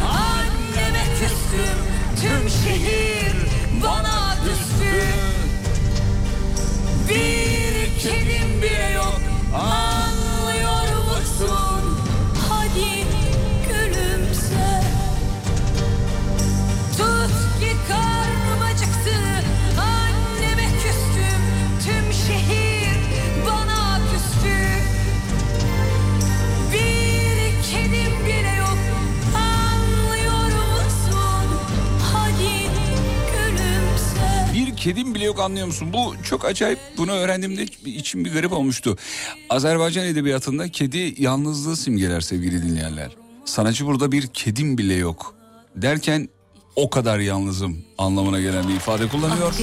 Anneme küstüm Tüm şehir bana küstü Bir kedim bile yok Anlıyor musun Hadi gülümse Tut ki karnım kedim bile yok anlıyor musun? Bu çok acayip. Bunu öğrendiğimde içim bir garip olmuştu. Azerbaycan edebiyatında kedi yalnızlığı simgeler sevgili dinleyenler. Sanatçı burada bir kedim bile yok derken o kadar yalnızım anlamına gelen bir ifade kullanıyor.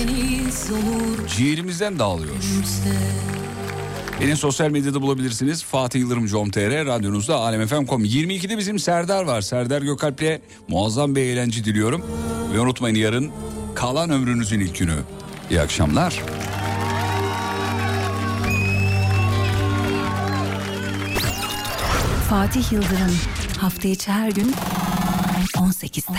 Ciğerimizden dağılıyor. Beni sosyal medyada bulabilirsiniz. Fatih Yıldırım com.tr radyonuzda alemfm.com. 22'de bizim Serdar var. Serdar Gökalp'le muazzam bir eğlence diliyorum. Ve unutmayın yarın kalan ömrünüzün ilk günü. İyi akşamlar. Fatih Yıldırım hafta içi her gün 18'de.